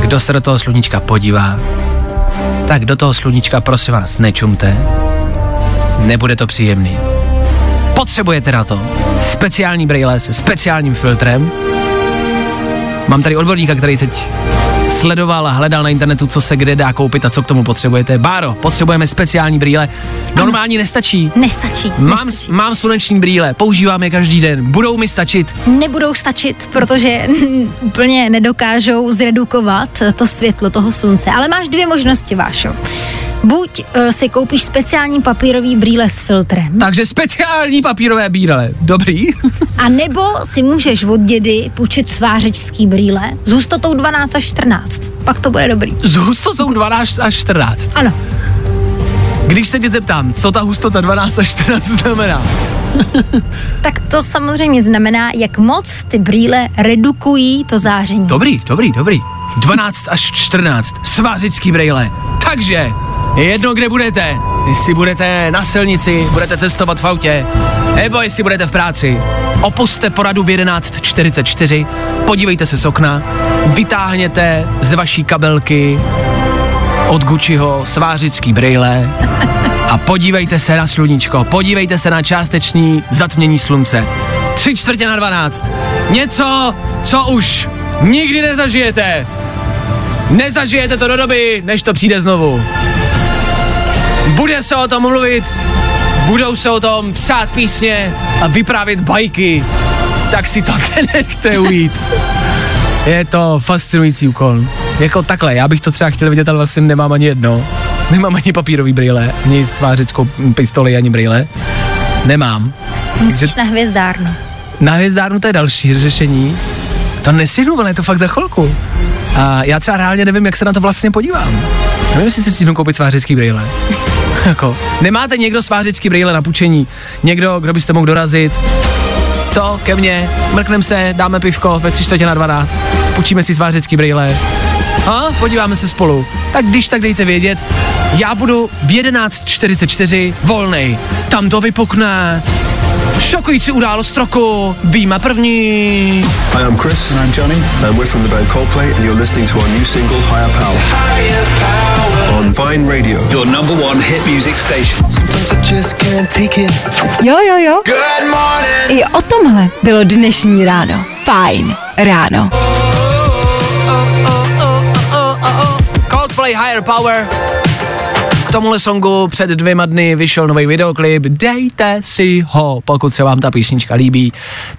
kdo se do toho sluníčka podívá. Tak do toho sluníčka prosím vás nečumte. Nebude to příjemný. Potřebujete na to speciální brýle se speciálním filtrem. Mám tady odborníka, který teď sledoval a hledal na internetu, co se kde dá koupit a co k tomu potřebujete. Báro, potřebujeme speciální brýle. Normální ano. nestačí. Nestačí. Mám, nestačí. mám sluneční brýle, používám je každý den. Budou mi stačit? Nebudou stačit, protože <laughs> úplně nedokážou zredukovat to světlo toho slunce. Ale máš dvě možnosti, Vášo. Buď uh, si koupíš speciální papírový brýle s filtrem. Takže speciální papírové brýle. Dobrý. a nebo si můžeš od dědy půjčit svářečský brýle s hustotou 12 až 14. Pak to bude dobrý. S hustotou 12 až 14? Ano. Když se tě zeptám, co ta hustota 12 až 14 znamená? <laughs> tak to samozřejmě znamená, jak moc ty brýle redukují to záření. Dobrý, dobrý, dobrý. 12 až 14, svářický brýle. Takže je jedno, kde budete. Jestli budete na silnici, budete cestovat v autě, nebo jestli budete v práci. Opuste poradu v 11.44, podívejte se z okna, vytáhněte z vaší kabelky od Gucciho svářický brejle a podívejte se na sluníčko, podívejte se na částečný zatmění slunce. Tři čtvrtě na dvanáct. Něco, co už nikdy nezažijete. Nezažijete to do doby, než to přijde znovu. Bude se o tom mluvit, budou se o tom psát písně a vyprávět bajky. Tak si to <laughs> nenechte ujít. Je to fascinující úkol. Jako takhle, já bych to třeba chtěl vidět, ale vlastně nemám ani jedno. Nemám ani papírový brýle, ani svářickou pistoli, ani brýle. Nemám. Musíš na hvězdárnu. Na hvězdárnu to je další řešení. To nestihnu, ale je to fakt za chvilku. A já třeba reálně nevím, jak se na to vlastně podívám. Nevím, jestli si stihnu koupit svářický brýle. <laughs> jako, nemáte někdo svářický brýle na půjčení? Někdo, kdo byste mohl dorazit? Co, ke mně? Mrknem se, dáme pivko ve tři čtvrtě na 12. Půjčíme si svářický brýle. A podíváme se spolu. Tak když tak dejte vědět, já budu v 11.44 volnej. Tam to vypukne. Šokující událost roku. Víme první. Hi, I'm Chris. And I'm Johnny. And we're from the band Coldplay, and you're listening to our new single, Higher Power. Higher Power. On Vine Radio. Your number one hit music station. Sometimes I just can't take it. Jo, jo, jo. Good morning. I o tomhle bylo dnešní ráno. Fajn ráno. Coldplay Higher Power. Tomuhle songu před dvěma dny vyšel nový videoklip, dejte si ho, pokud se vám ta písnička líbí,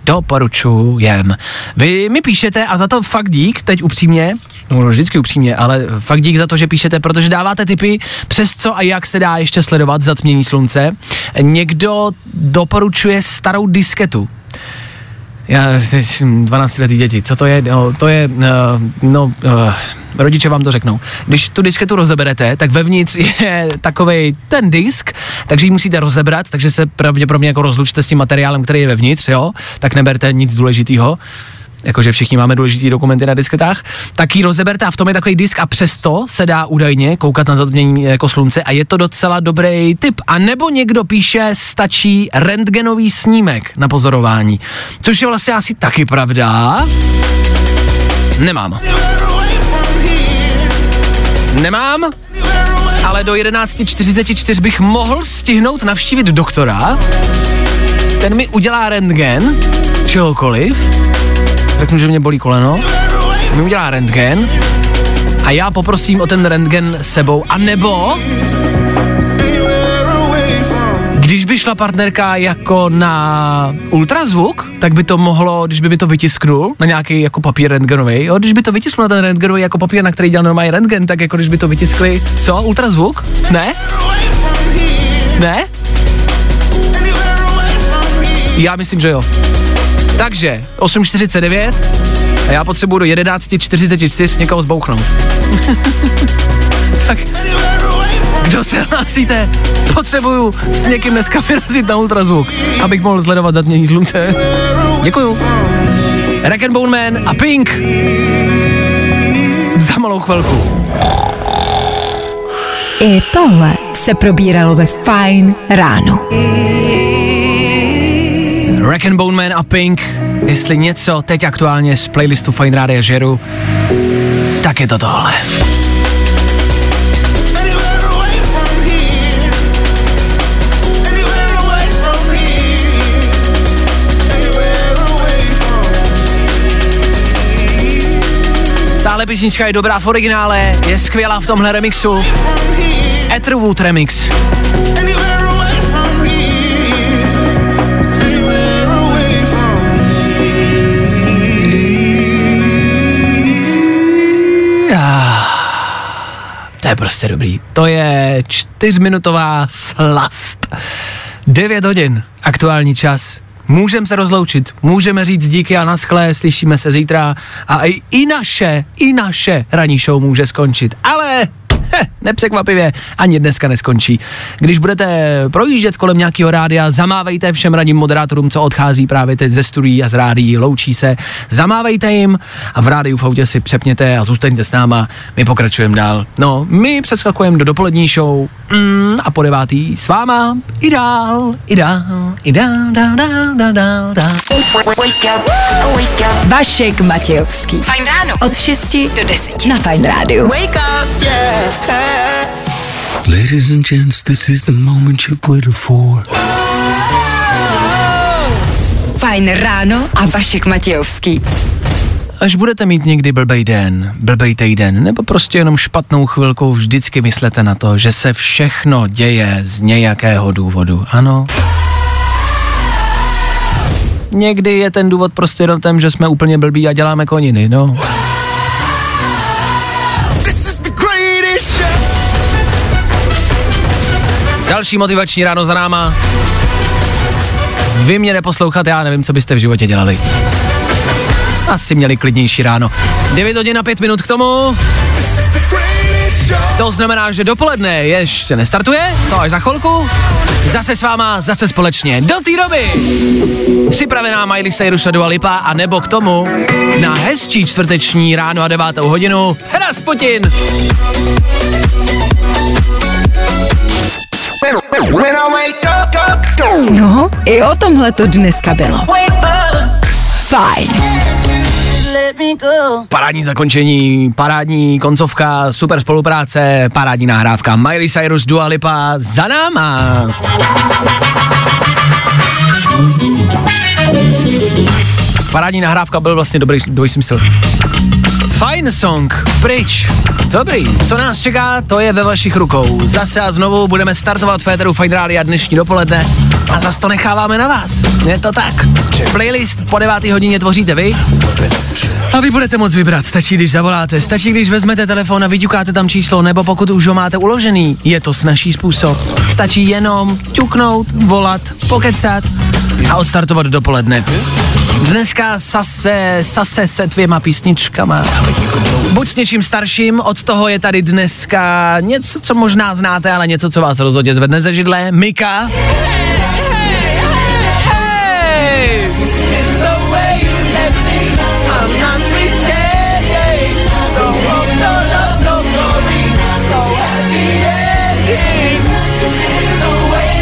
doporučujem. Vy mi píšete a za to fakt dík, teď upřímně, no vždycky upřímně, ale fakt dík za to, že píšete, protože dáváte tipy, přes co a jak se dá ještě sledovat zatmění slunce. Někdo doporučuje starou disketu, já, 12 letý děti, co to je? No, to je, uh, no, uh, rodiče vám to řeknou. Když tu disketu rozeberete, tak vevnitř je takový ten disk, takže ji musíte rozebrat, takže se pravděpodobně jako rozlučte s tím materiálem, který je vevnitř, jo, tak neberte nic důležitého jakože všichni máme důležitý dokumenty na disketách, tak ji rozeberte a v tom je takový disk a přesto se dá údajně koukat na zatmění jako slunce a je to docela dobrý tip. A nebo někdo píše, stačí rentgenový snímek na pozorování, což je vlastně asi taky pravda. Nemám. Nemám, ale do 11.44 bych mohl stihnout navštívit doktora. Ten mi udělá rentgen, čehokoliv, řeknu, že mě bolí koleno, mi udělá rentgen a já poprosím o ten rentgen sebou, a nebo když by šla partnerka jako na ultrazvuk, tak by to mohlo, když by mi to vytisknul na nějaký jako papír rentgenový, jo, když by to vytisknul na ten rentgenový jako papír, na který dělal normální rentgen, tak jako když by to vytiskli, co, ultrazvuk? Ne? Ne? Já myslím, že jo. Takže 8.49 a já potřebuji do 11.44 někoho zbouchnout. <laughs> tak kdo se hlásíte? Potřebuju s někým dneska vyrazit na ultrazvuk, abych mohl sledovat zatmění slunce. Děkuju. Rack and Bone Man a Pink. Za malou chvilku. I tohle se probíralo ve Fine ráno. Rack and Bone Man a Pink. Jestli něco teď aktuálně z playlistu Fine Rádia žeru, tak je to tohle. Tahle písnička je dobrá v originále, je skvělá v tomhle remixu. Etherwood remix. To je prostě dobrý. To je čtyřminutová slast. 9 hodin, aktuální čas. Můžeme se rozloučit, můžeme říct díky a naschle, slyšíme se zítra a i, i naše, i naše ranní show může skončit. Ale nepřekvapivě, ani dneska neskončí. Když budete projíždět kolem nějakého rádia, zamávejte všem radním moderátorům, co odchází právě teď ze studií a z rádií, loučí se, zamávejte jim a v rádiu v autě si přepněte a zůstaňte s náma, my pokračujeme dál. No, my přeskakujeme do dopolední show mm, a po devátý s váma i dál, i dál, i dál, dál, dál, dál, dál, dál. Vašek Matějovský. Fajn ráno. Od 6 do 10 na Fajn rádiu. Wake up, yeah. Ladies and gents, this is the moment you've waited for. Fajn ráno a Vašek Matějovský. Až budete mít někdy blbej den, blbej týden, nebo prostě jenom špatnou chvilku, vždycky myslete na to, že se všechno děje z nějakého důvodu, ano? Někdy je ten důvod prostě jenom ten, že jsme úplně blbí a děláme koniny, no. Další motivační ráno za náma. Vy mě neposlouchat, já nevím, co byste v životě dělali. Asi měli klidnější ráno. 9 hodin a 5 minut k tomu. To znamená, že dopoledne ještě nestartuje, to až za chvilku. Zase s váma, zase společně. Do té doby připravená Miley Cyrus a Lipa a nebo k tomu na hezčí čtvrteční ráno a devátou hodinu Rasputin. No, i o tomhle to dneska bylo. Fajn. Parádní zakončení, parádní koncovka, super spolupráce, parádní nahrávka. Miley Cyrus, Dua Lipa za náma. Parádní nahrávka byl vlastně dobrý, dobrý Fajn song, pryč. Dobrý, co nás čeká, to je ve vašich rukou. Zase a znovu budeme startovat Féteru Fine a dnešní dopoledne a zase to necháváme na vás. Je to tak. Playlist po 9. hodině tvoříte vy a vy budete moc vybrat, stačí, když zavoláte, stačí, když vezmete telefon a vyťukáte tam číslo, nebo pokud už ho máte uložený, je to snažší způsob. Stačí jenom ťuknout, volat, pokecat a odstartovat dopoledne. Dneska sase, sase se dvěma písničkama. Buď s něčím starším, od toho je tady dneska něco, co možná znáte, ale něco, co vás rozhodně zvedne ze židle. Mika.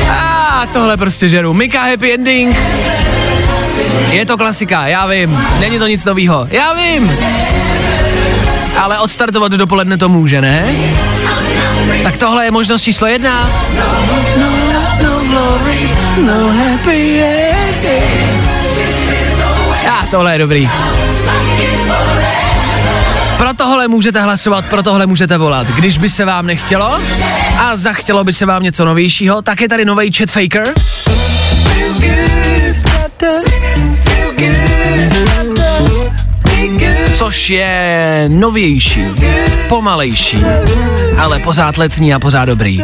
A tohle prostě žeru. Mika Happy Ending. Je to klasika, já vím. Není to nic novýho. Já vím. Ale odstartovat dopoledne to může, ne? Tak tohle je možnost číslo jedna. A tohle je dobrý. Pro tohle můžete hlasovat, pro tohle můžete volat. Když by se vám nechtělo a zachtělo by se vám něco novějšího, tak je tady nový Chet Faker. Což je novější, pomalejší, ale pořád letní a pořád dobrý.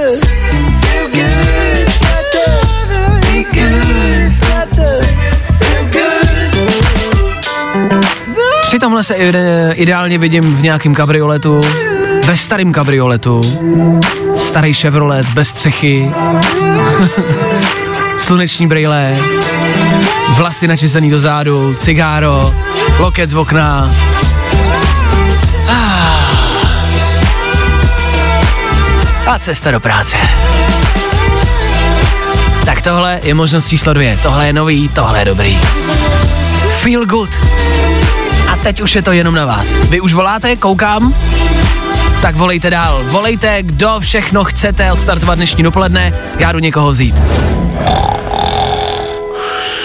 Při tomhle se ide, ideálně vidím v nějakém kabrioletu, ve starém kabrioletu, starý Chevrolet bez střechy, <laughs> sluneční brýle, vlasy načesaný do zádu, cigáro, loket z okna. A cesta do práce. Tak tohle je možnost číslo dvě. Tohle je nový, tohle je dobrý. Feel good. A teď už je to jenom na vás. Vy už voláte, koukám? Tak volejte dál. Volejte, kdo všechno chcete odstartovat dnešní dopoledne. Já jdu někoho vzít.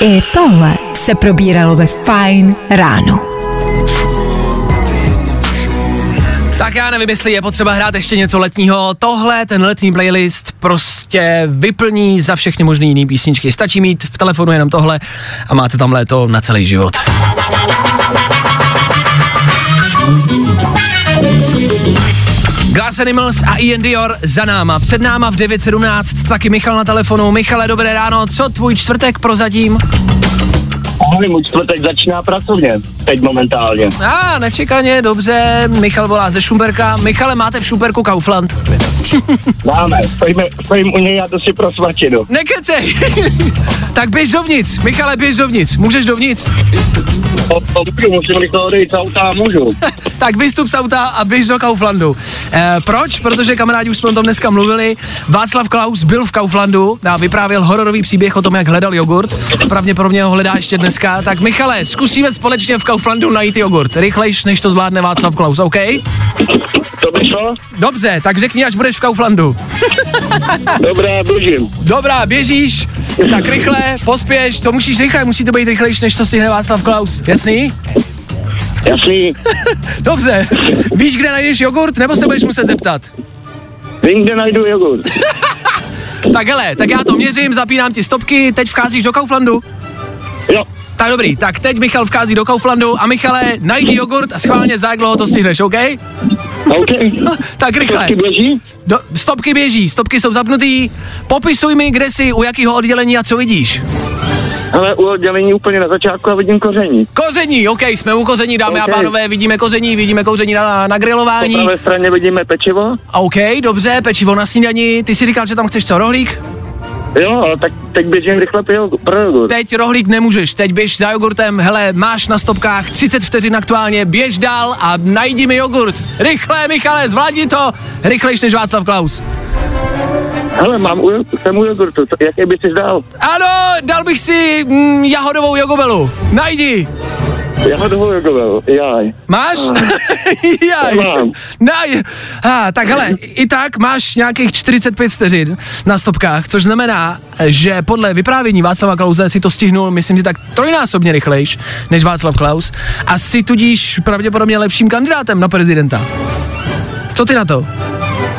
I tohle se probíralo ve Fajn ráno. Tak já nevím, jestli je potřeba hrát ještě něco letního. Tohle, ten letní playlist prostě vyplní za všechny možné jiné písničky. Stačí mít v telefonu jenom tohle a máte tam léto na celý život. Glass Animals a Ian Dior za náma. Před náma v 9.17 taky Michal na telefonu. Michale, dobré ráno. Co tvůj čtvrtek prozatím? Ahoj, můj čtvrtek začíná pracovně, teď momentálně. A, ah, nečekaně, dobře, Michal volá ze Šumperka. Michale, máte v Šumperku Kaufland? <laughs> Máme, stojíme, stojím u něj a to si pro svačinu. Nekecej! <laughs> tak běž dovnitř, Michale, běž dovnitř, můžeš dovnitř? Můžu, musím rychle odejít z auta, můžu. <laughs> tak vystup z auta a běž do Kauflandu. E, proč? Protože kamarádi už jsme o tom dneska mluvili. Václav Klaus byl v Kauflandu a vyprávěl hororový příběh o tom, jak hledal jogurt. Pravděpodobně ho hledá ještě dneska. Tak Michale, zkusíme společně v Kauflandu najít jogurt. Rychlejš, než to zvládne Václav Klaus, OK? To by šlo? Dobře, tak řekni, až budeš v Kauflandu. Dobrá, běžím. Dobrá, běžíš, tak rychle, pospěš, to musíš rychle, musí to být rychlejší, než to stihne Václav Klaus, jasný? Jasný. <laughs> Dobře, víš, kde najdeš jogurt, nebo se budeš muset zeptat? Vím, kde najdu jogurt. <laughs> tak hele, tak já to měřím, zapínám ti stopky, teď vcházíš do Kauflandu? Jo. Tak dobrý, tak teď Michal vchází do Kauflandu a Michale, najdi jogurt a schválně za jak dlouho to stihneš, OK? OK. <laughs> tak rychle. Stopky běží? Do, stopky běží, stopky jsou zapnutý. Popisuj mi, kde jsi, u jakého oddělení a co vidíš. Ale u oddělení úplně na začátku a vidím koření. Koření, OK, jsme u koření, dámy OK. a pánové, vidíme koření, vidíme koření na, na Po grilování. pravé straně vidíme pečivo. OK, dobře, pečivo na snídani. Ty si říkal, že tam chceš co, rohlík? Jo, tak teď běžím rychle pro jogurt- pro jogurt. Teď rohlík nemůžeš, teď běž za jogurtem, hele, máš na stopkách 30 vteřin aktuálně, běž dál a najdi mi jogurt. Rychle, Michale, zvládni to, rychlejš než Václav Klaus. Hele, mám u, jsem u jogurtu, co- jaký by si dal? Ano, dal bych si mm, jahodovou jogobelu. Najdi. Jahodovou jogobelu, jaj. Máš? <laughs> Jaj. Mám. Naj. Ah, tak hele, i tak máš nějakých 45 vteřin na stopkách, což znamená, že podle vyprávění Václava Klause si to stihnul, myslím si tak trojnásobně rychlejš než Václav Klaus a si tudíž pravděpodobně lepším kandidátem na prezidenta. Co ty na to?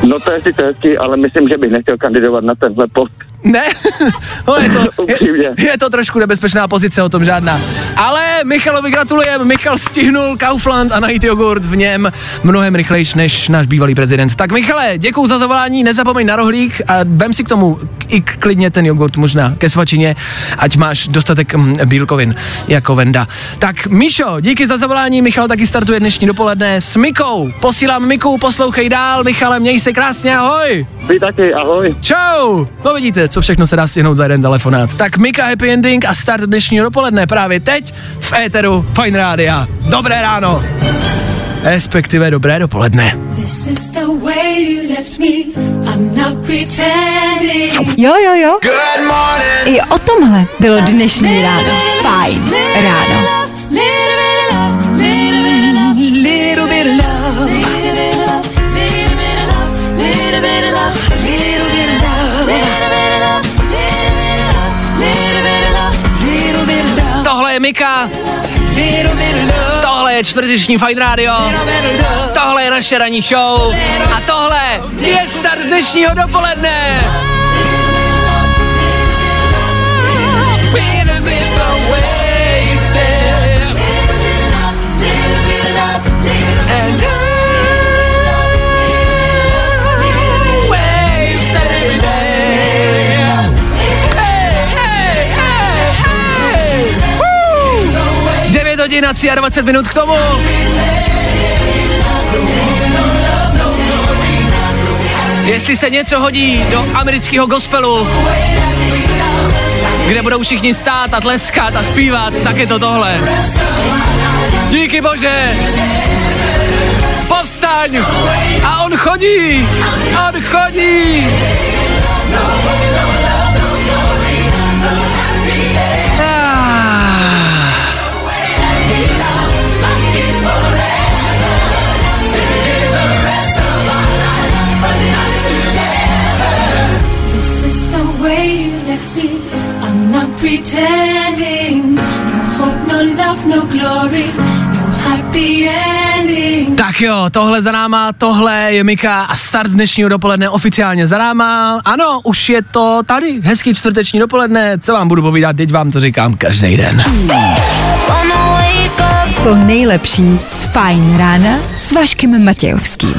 No to je sice hezký, ale myslím, že bych nechtěl kandidovat na tenhle post. Ne? <laughs> no je to, je, je to trošku nebezpečná pozice, o tom žádná. Ale Michalovi gratulujeme, Michal stihnul Kaufland a najít jogurt v něm mnohem rychlejš než náš bývalý prezident. Tak Michale, děkuji za zavolání, nezapomeň na rohlík a vem si k tomu i klidně ten jogurt možná ke svačině, ať máš dostatek mm, bílkovin jako Venda. Tak Míšo, díky za zavolání, Michal taky startuje dnešní dopoledne s Mikou. Posílám Miku, poslouchej dál, Michale, měj se krásně, ahoj. Vy taky, ahoj. Čau! No vidíte, co všechno se dá stihnout za jeden telefonát. Tak Mika Happy Ending a start dnešního dopoledne právě teď v éteru Fine Rádia. Dobré ráno! Respektive dobré dopoledne. Jo, jo, jo. I o tomhle bylo dnešní ráno. Fajn ráno. Little bit of love. Mika. Tohle je čtvrteční Fine Radio. Tohle je naše ranní show. A tohle je start dnešního dopoledne. Hodin a 23 minut k tomu. Jestli se něco hodí do amerického gospelu, kde budou všichni stát a tleskat a zpívat, tak je to tohle. Díky bože! Povstaň! A on chodí! On chodí! Pretending. No hope, no love, no glory. No happy ending. Tak jo, tohle za náma, tohle je Mika a start dnešního dopoledne oficiálně za náma. Ano, už je to tady, hezký čtvrteční dopoledne, co vám budu povídat, teď vám to říkám každý den. To nejlepší z Fajn rána s Vaškem Matějovským.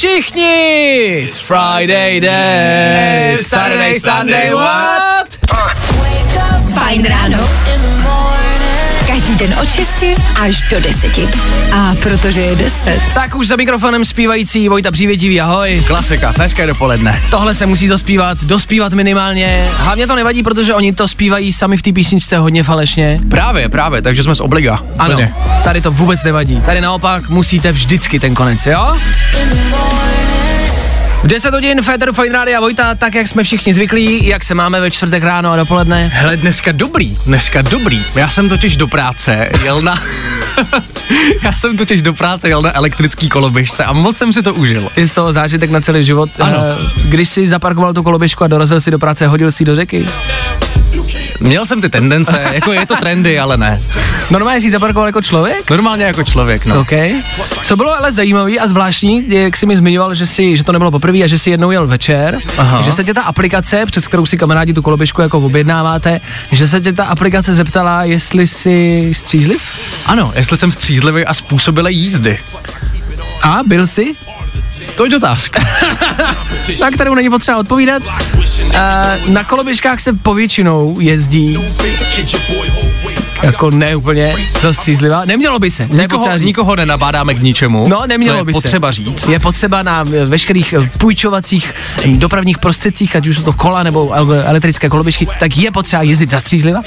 Všichni, it's Friday day, Saturday, Sunday, what? Fajn ráno. Každý den od 6 až do 10. A protože je 10. Tak už za mikrofonem zpívající Vojta Přívětivý, ahoj. Klasika, hezké dopoledne. Tohle se musí dospívat, dospívat minimálně. Hlavně to nevadí, protože oni to zpívají sami v té písničce hodně falešně. Právě, právě, takže jsme z obliga. Ano, tady to vůbec nevadí. Tady naopak musíte vždycky ten konec, jo? V 10 hodin Féteru Fine Rádia Vojta, tak jak jsme všichni zvyklí, jak se máme ve čtvrtek ráno a dopoledne. Hele, dneska dobrý, dneska dobrý. Já jsem totiž do práce jel na... <laughs> Já jsem totiž do práce jel na elektrický koloběžce a moc jsem si to užil. Je z toho zážitek na celý život. Ano. Eh, Když si zaparkoval tu koloběžku a dorazil si do práce, hodil si do řeky. Měl jsem ty tendence, <laughs> jako je to trendy, ale ne. Normálně jsi zaparkoval jako člověk? Normálně jako člověk, no. OK. Co bylo ale zajímavý a zvláštní, jak jsi mi zmiňoval, že, si, že to nebylo poprvé a že si jednou jel večer, Aha. že se tě ta aplikace, přes kterou si kamarádi tu koloběžku jako objednáváte, že se tě ta aplikace zeptala, jestli jsi střízliv? Ano, jestli jsem střízlivý a způsobilý jízdy. A byl jsi? To je otázka. <laughs> na kterou není potřeba odpovídat. Na koloběžkách se povětšinou jezdí jako ne úplně zastřízlivá. Nemělo by se. Nikoho, nikoho nenabádáme k ničemu. No, nemělo to je by potřeba se. říct. Je potřeba na veškerých eh, půjčovacích eh, dopravních prostředcích, ať už jsou to kola nebo eh, elektrické koloběžky, tak je potřeba jezdit zastřízliva.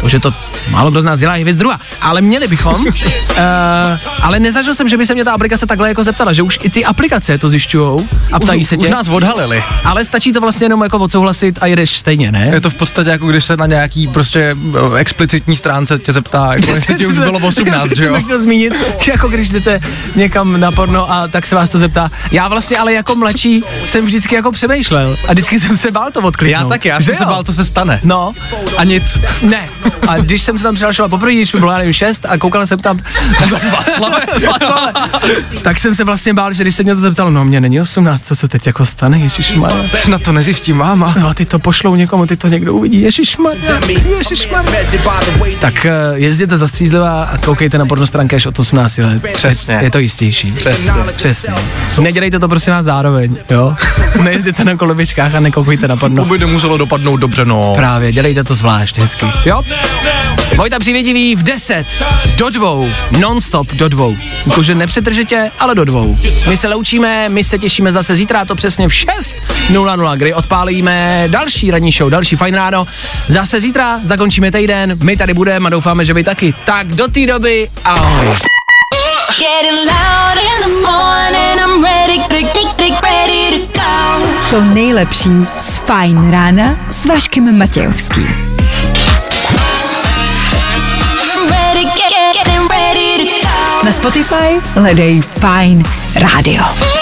To, že to málo kdo z nás dělá, je věc druhá. Ale měli bychom. uh, <laughs> ale nezažil jsem, že by se mě ta aplikace takhle jako zeptala, že už i ty aplikace to zjišťují a ptají Už- se tě. už nás odhalili. Ale stačí to vlastně jenom jako odsouhlasit a jedeš stejně, ne? Je to v podstatě jako když se na nějaký prostě eh, explicitní stránce tě zeptá, jako jestli ti už bylo <laughs> 18, že jo? chtěl zmínit, <laughs> jako když jdete někam na porno a tak se vás to zeptá. Já vlastně ale jako mladší jsem vždycky jako přemýšlel a vždycky jsem se bál to odkliknout. Já taky, já Že jsem se jo? bál, co se stane. No. A nic. Ne. A když jsem se tam přišel poprvé, když mi bylo, já nevím, šest a koukal jsem tam, Václave, Václave, tak jsem se vlastně bál, že když se mě to zeptalo, no mě není 18, co se teď jako stane, ježišmarja. Na to nezjistí máma. No, ty to pošlou někomu, ty to někdo uvidí, ježišmarja, ježišmarja. Tak eh, jezděte zastřízlivá a koukejte na pornostránky až od 18 let. Přesně. Je to jistější. Přesně. Přesně. Nedělejte to prosím vás zároveň, jo? <laughs> Nejezděte na koloběžkách a nekoukejte na porno. To by nemuselo dopadnout dobře, no. Právě, dělejte to zvlášť hezky. Jo? Vojta Přivědivý v 10 do dvou, non-stop do dvou. Jakože nepřetržitě, ale do dvou. My se loučíme, my se těšíme zase zítra, to přesně v 6.00, kdy odpálíme další ranní show, další fajn ráno. Zase zítra zakončíme týden, my tady budeme a doufáme, že vy taky. Tak do té doby, ahoj. Getting loud in the morning, I'm ready, ready, ready to go. To nejlepší z Fajn rána s Vaškem Matějovským. Na Spotify hledej Fajn rádio.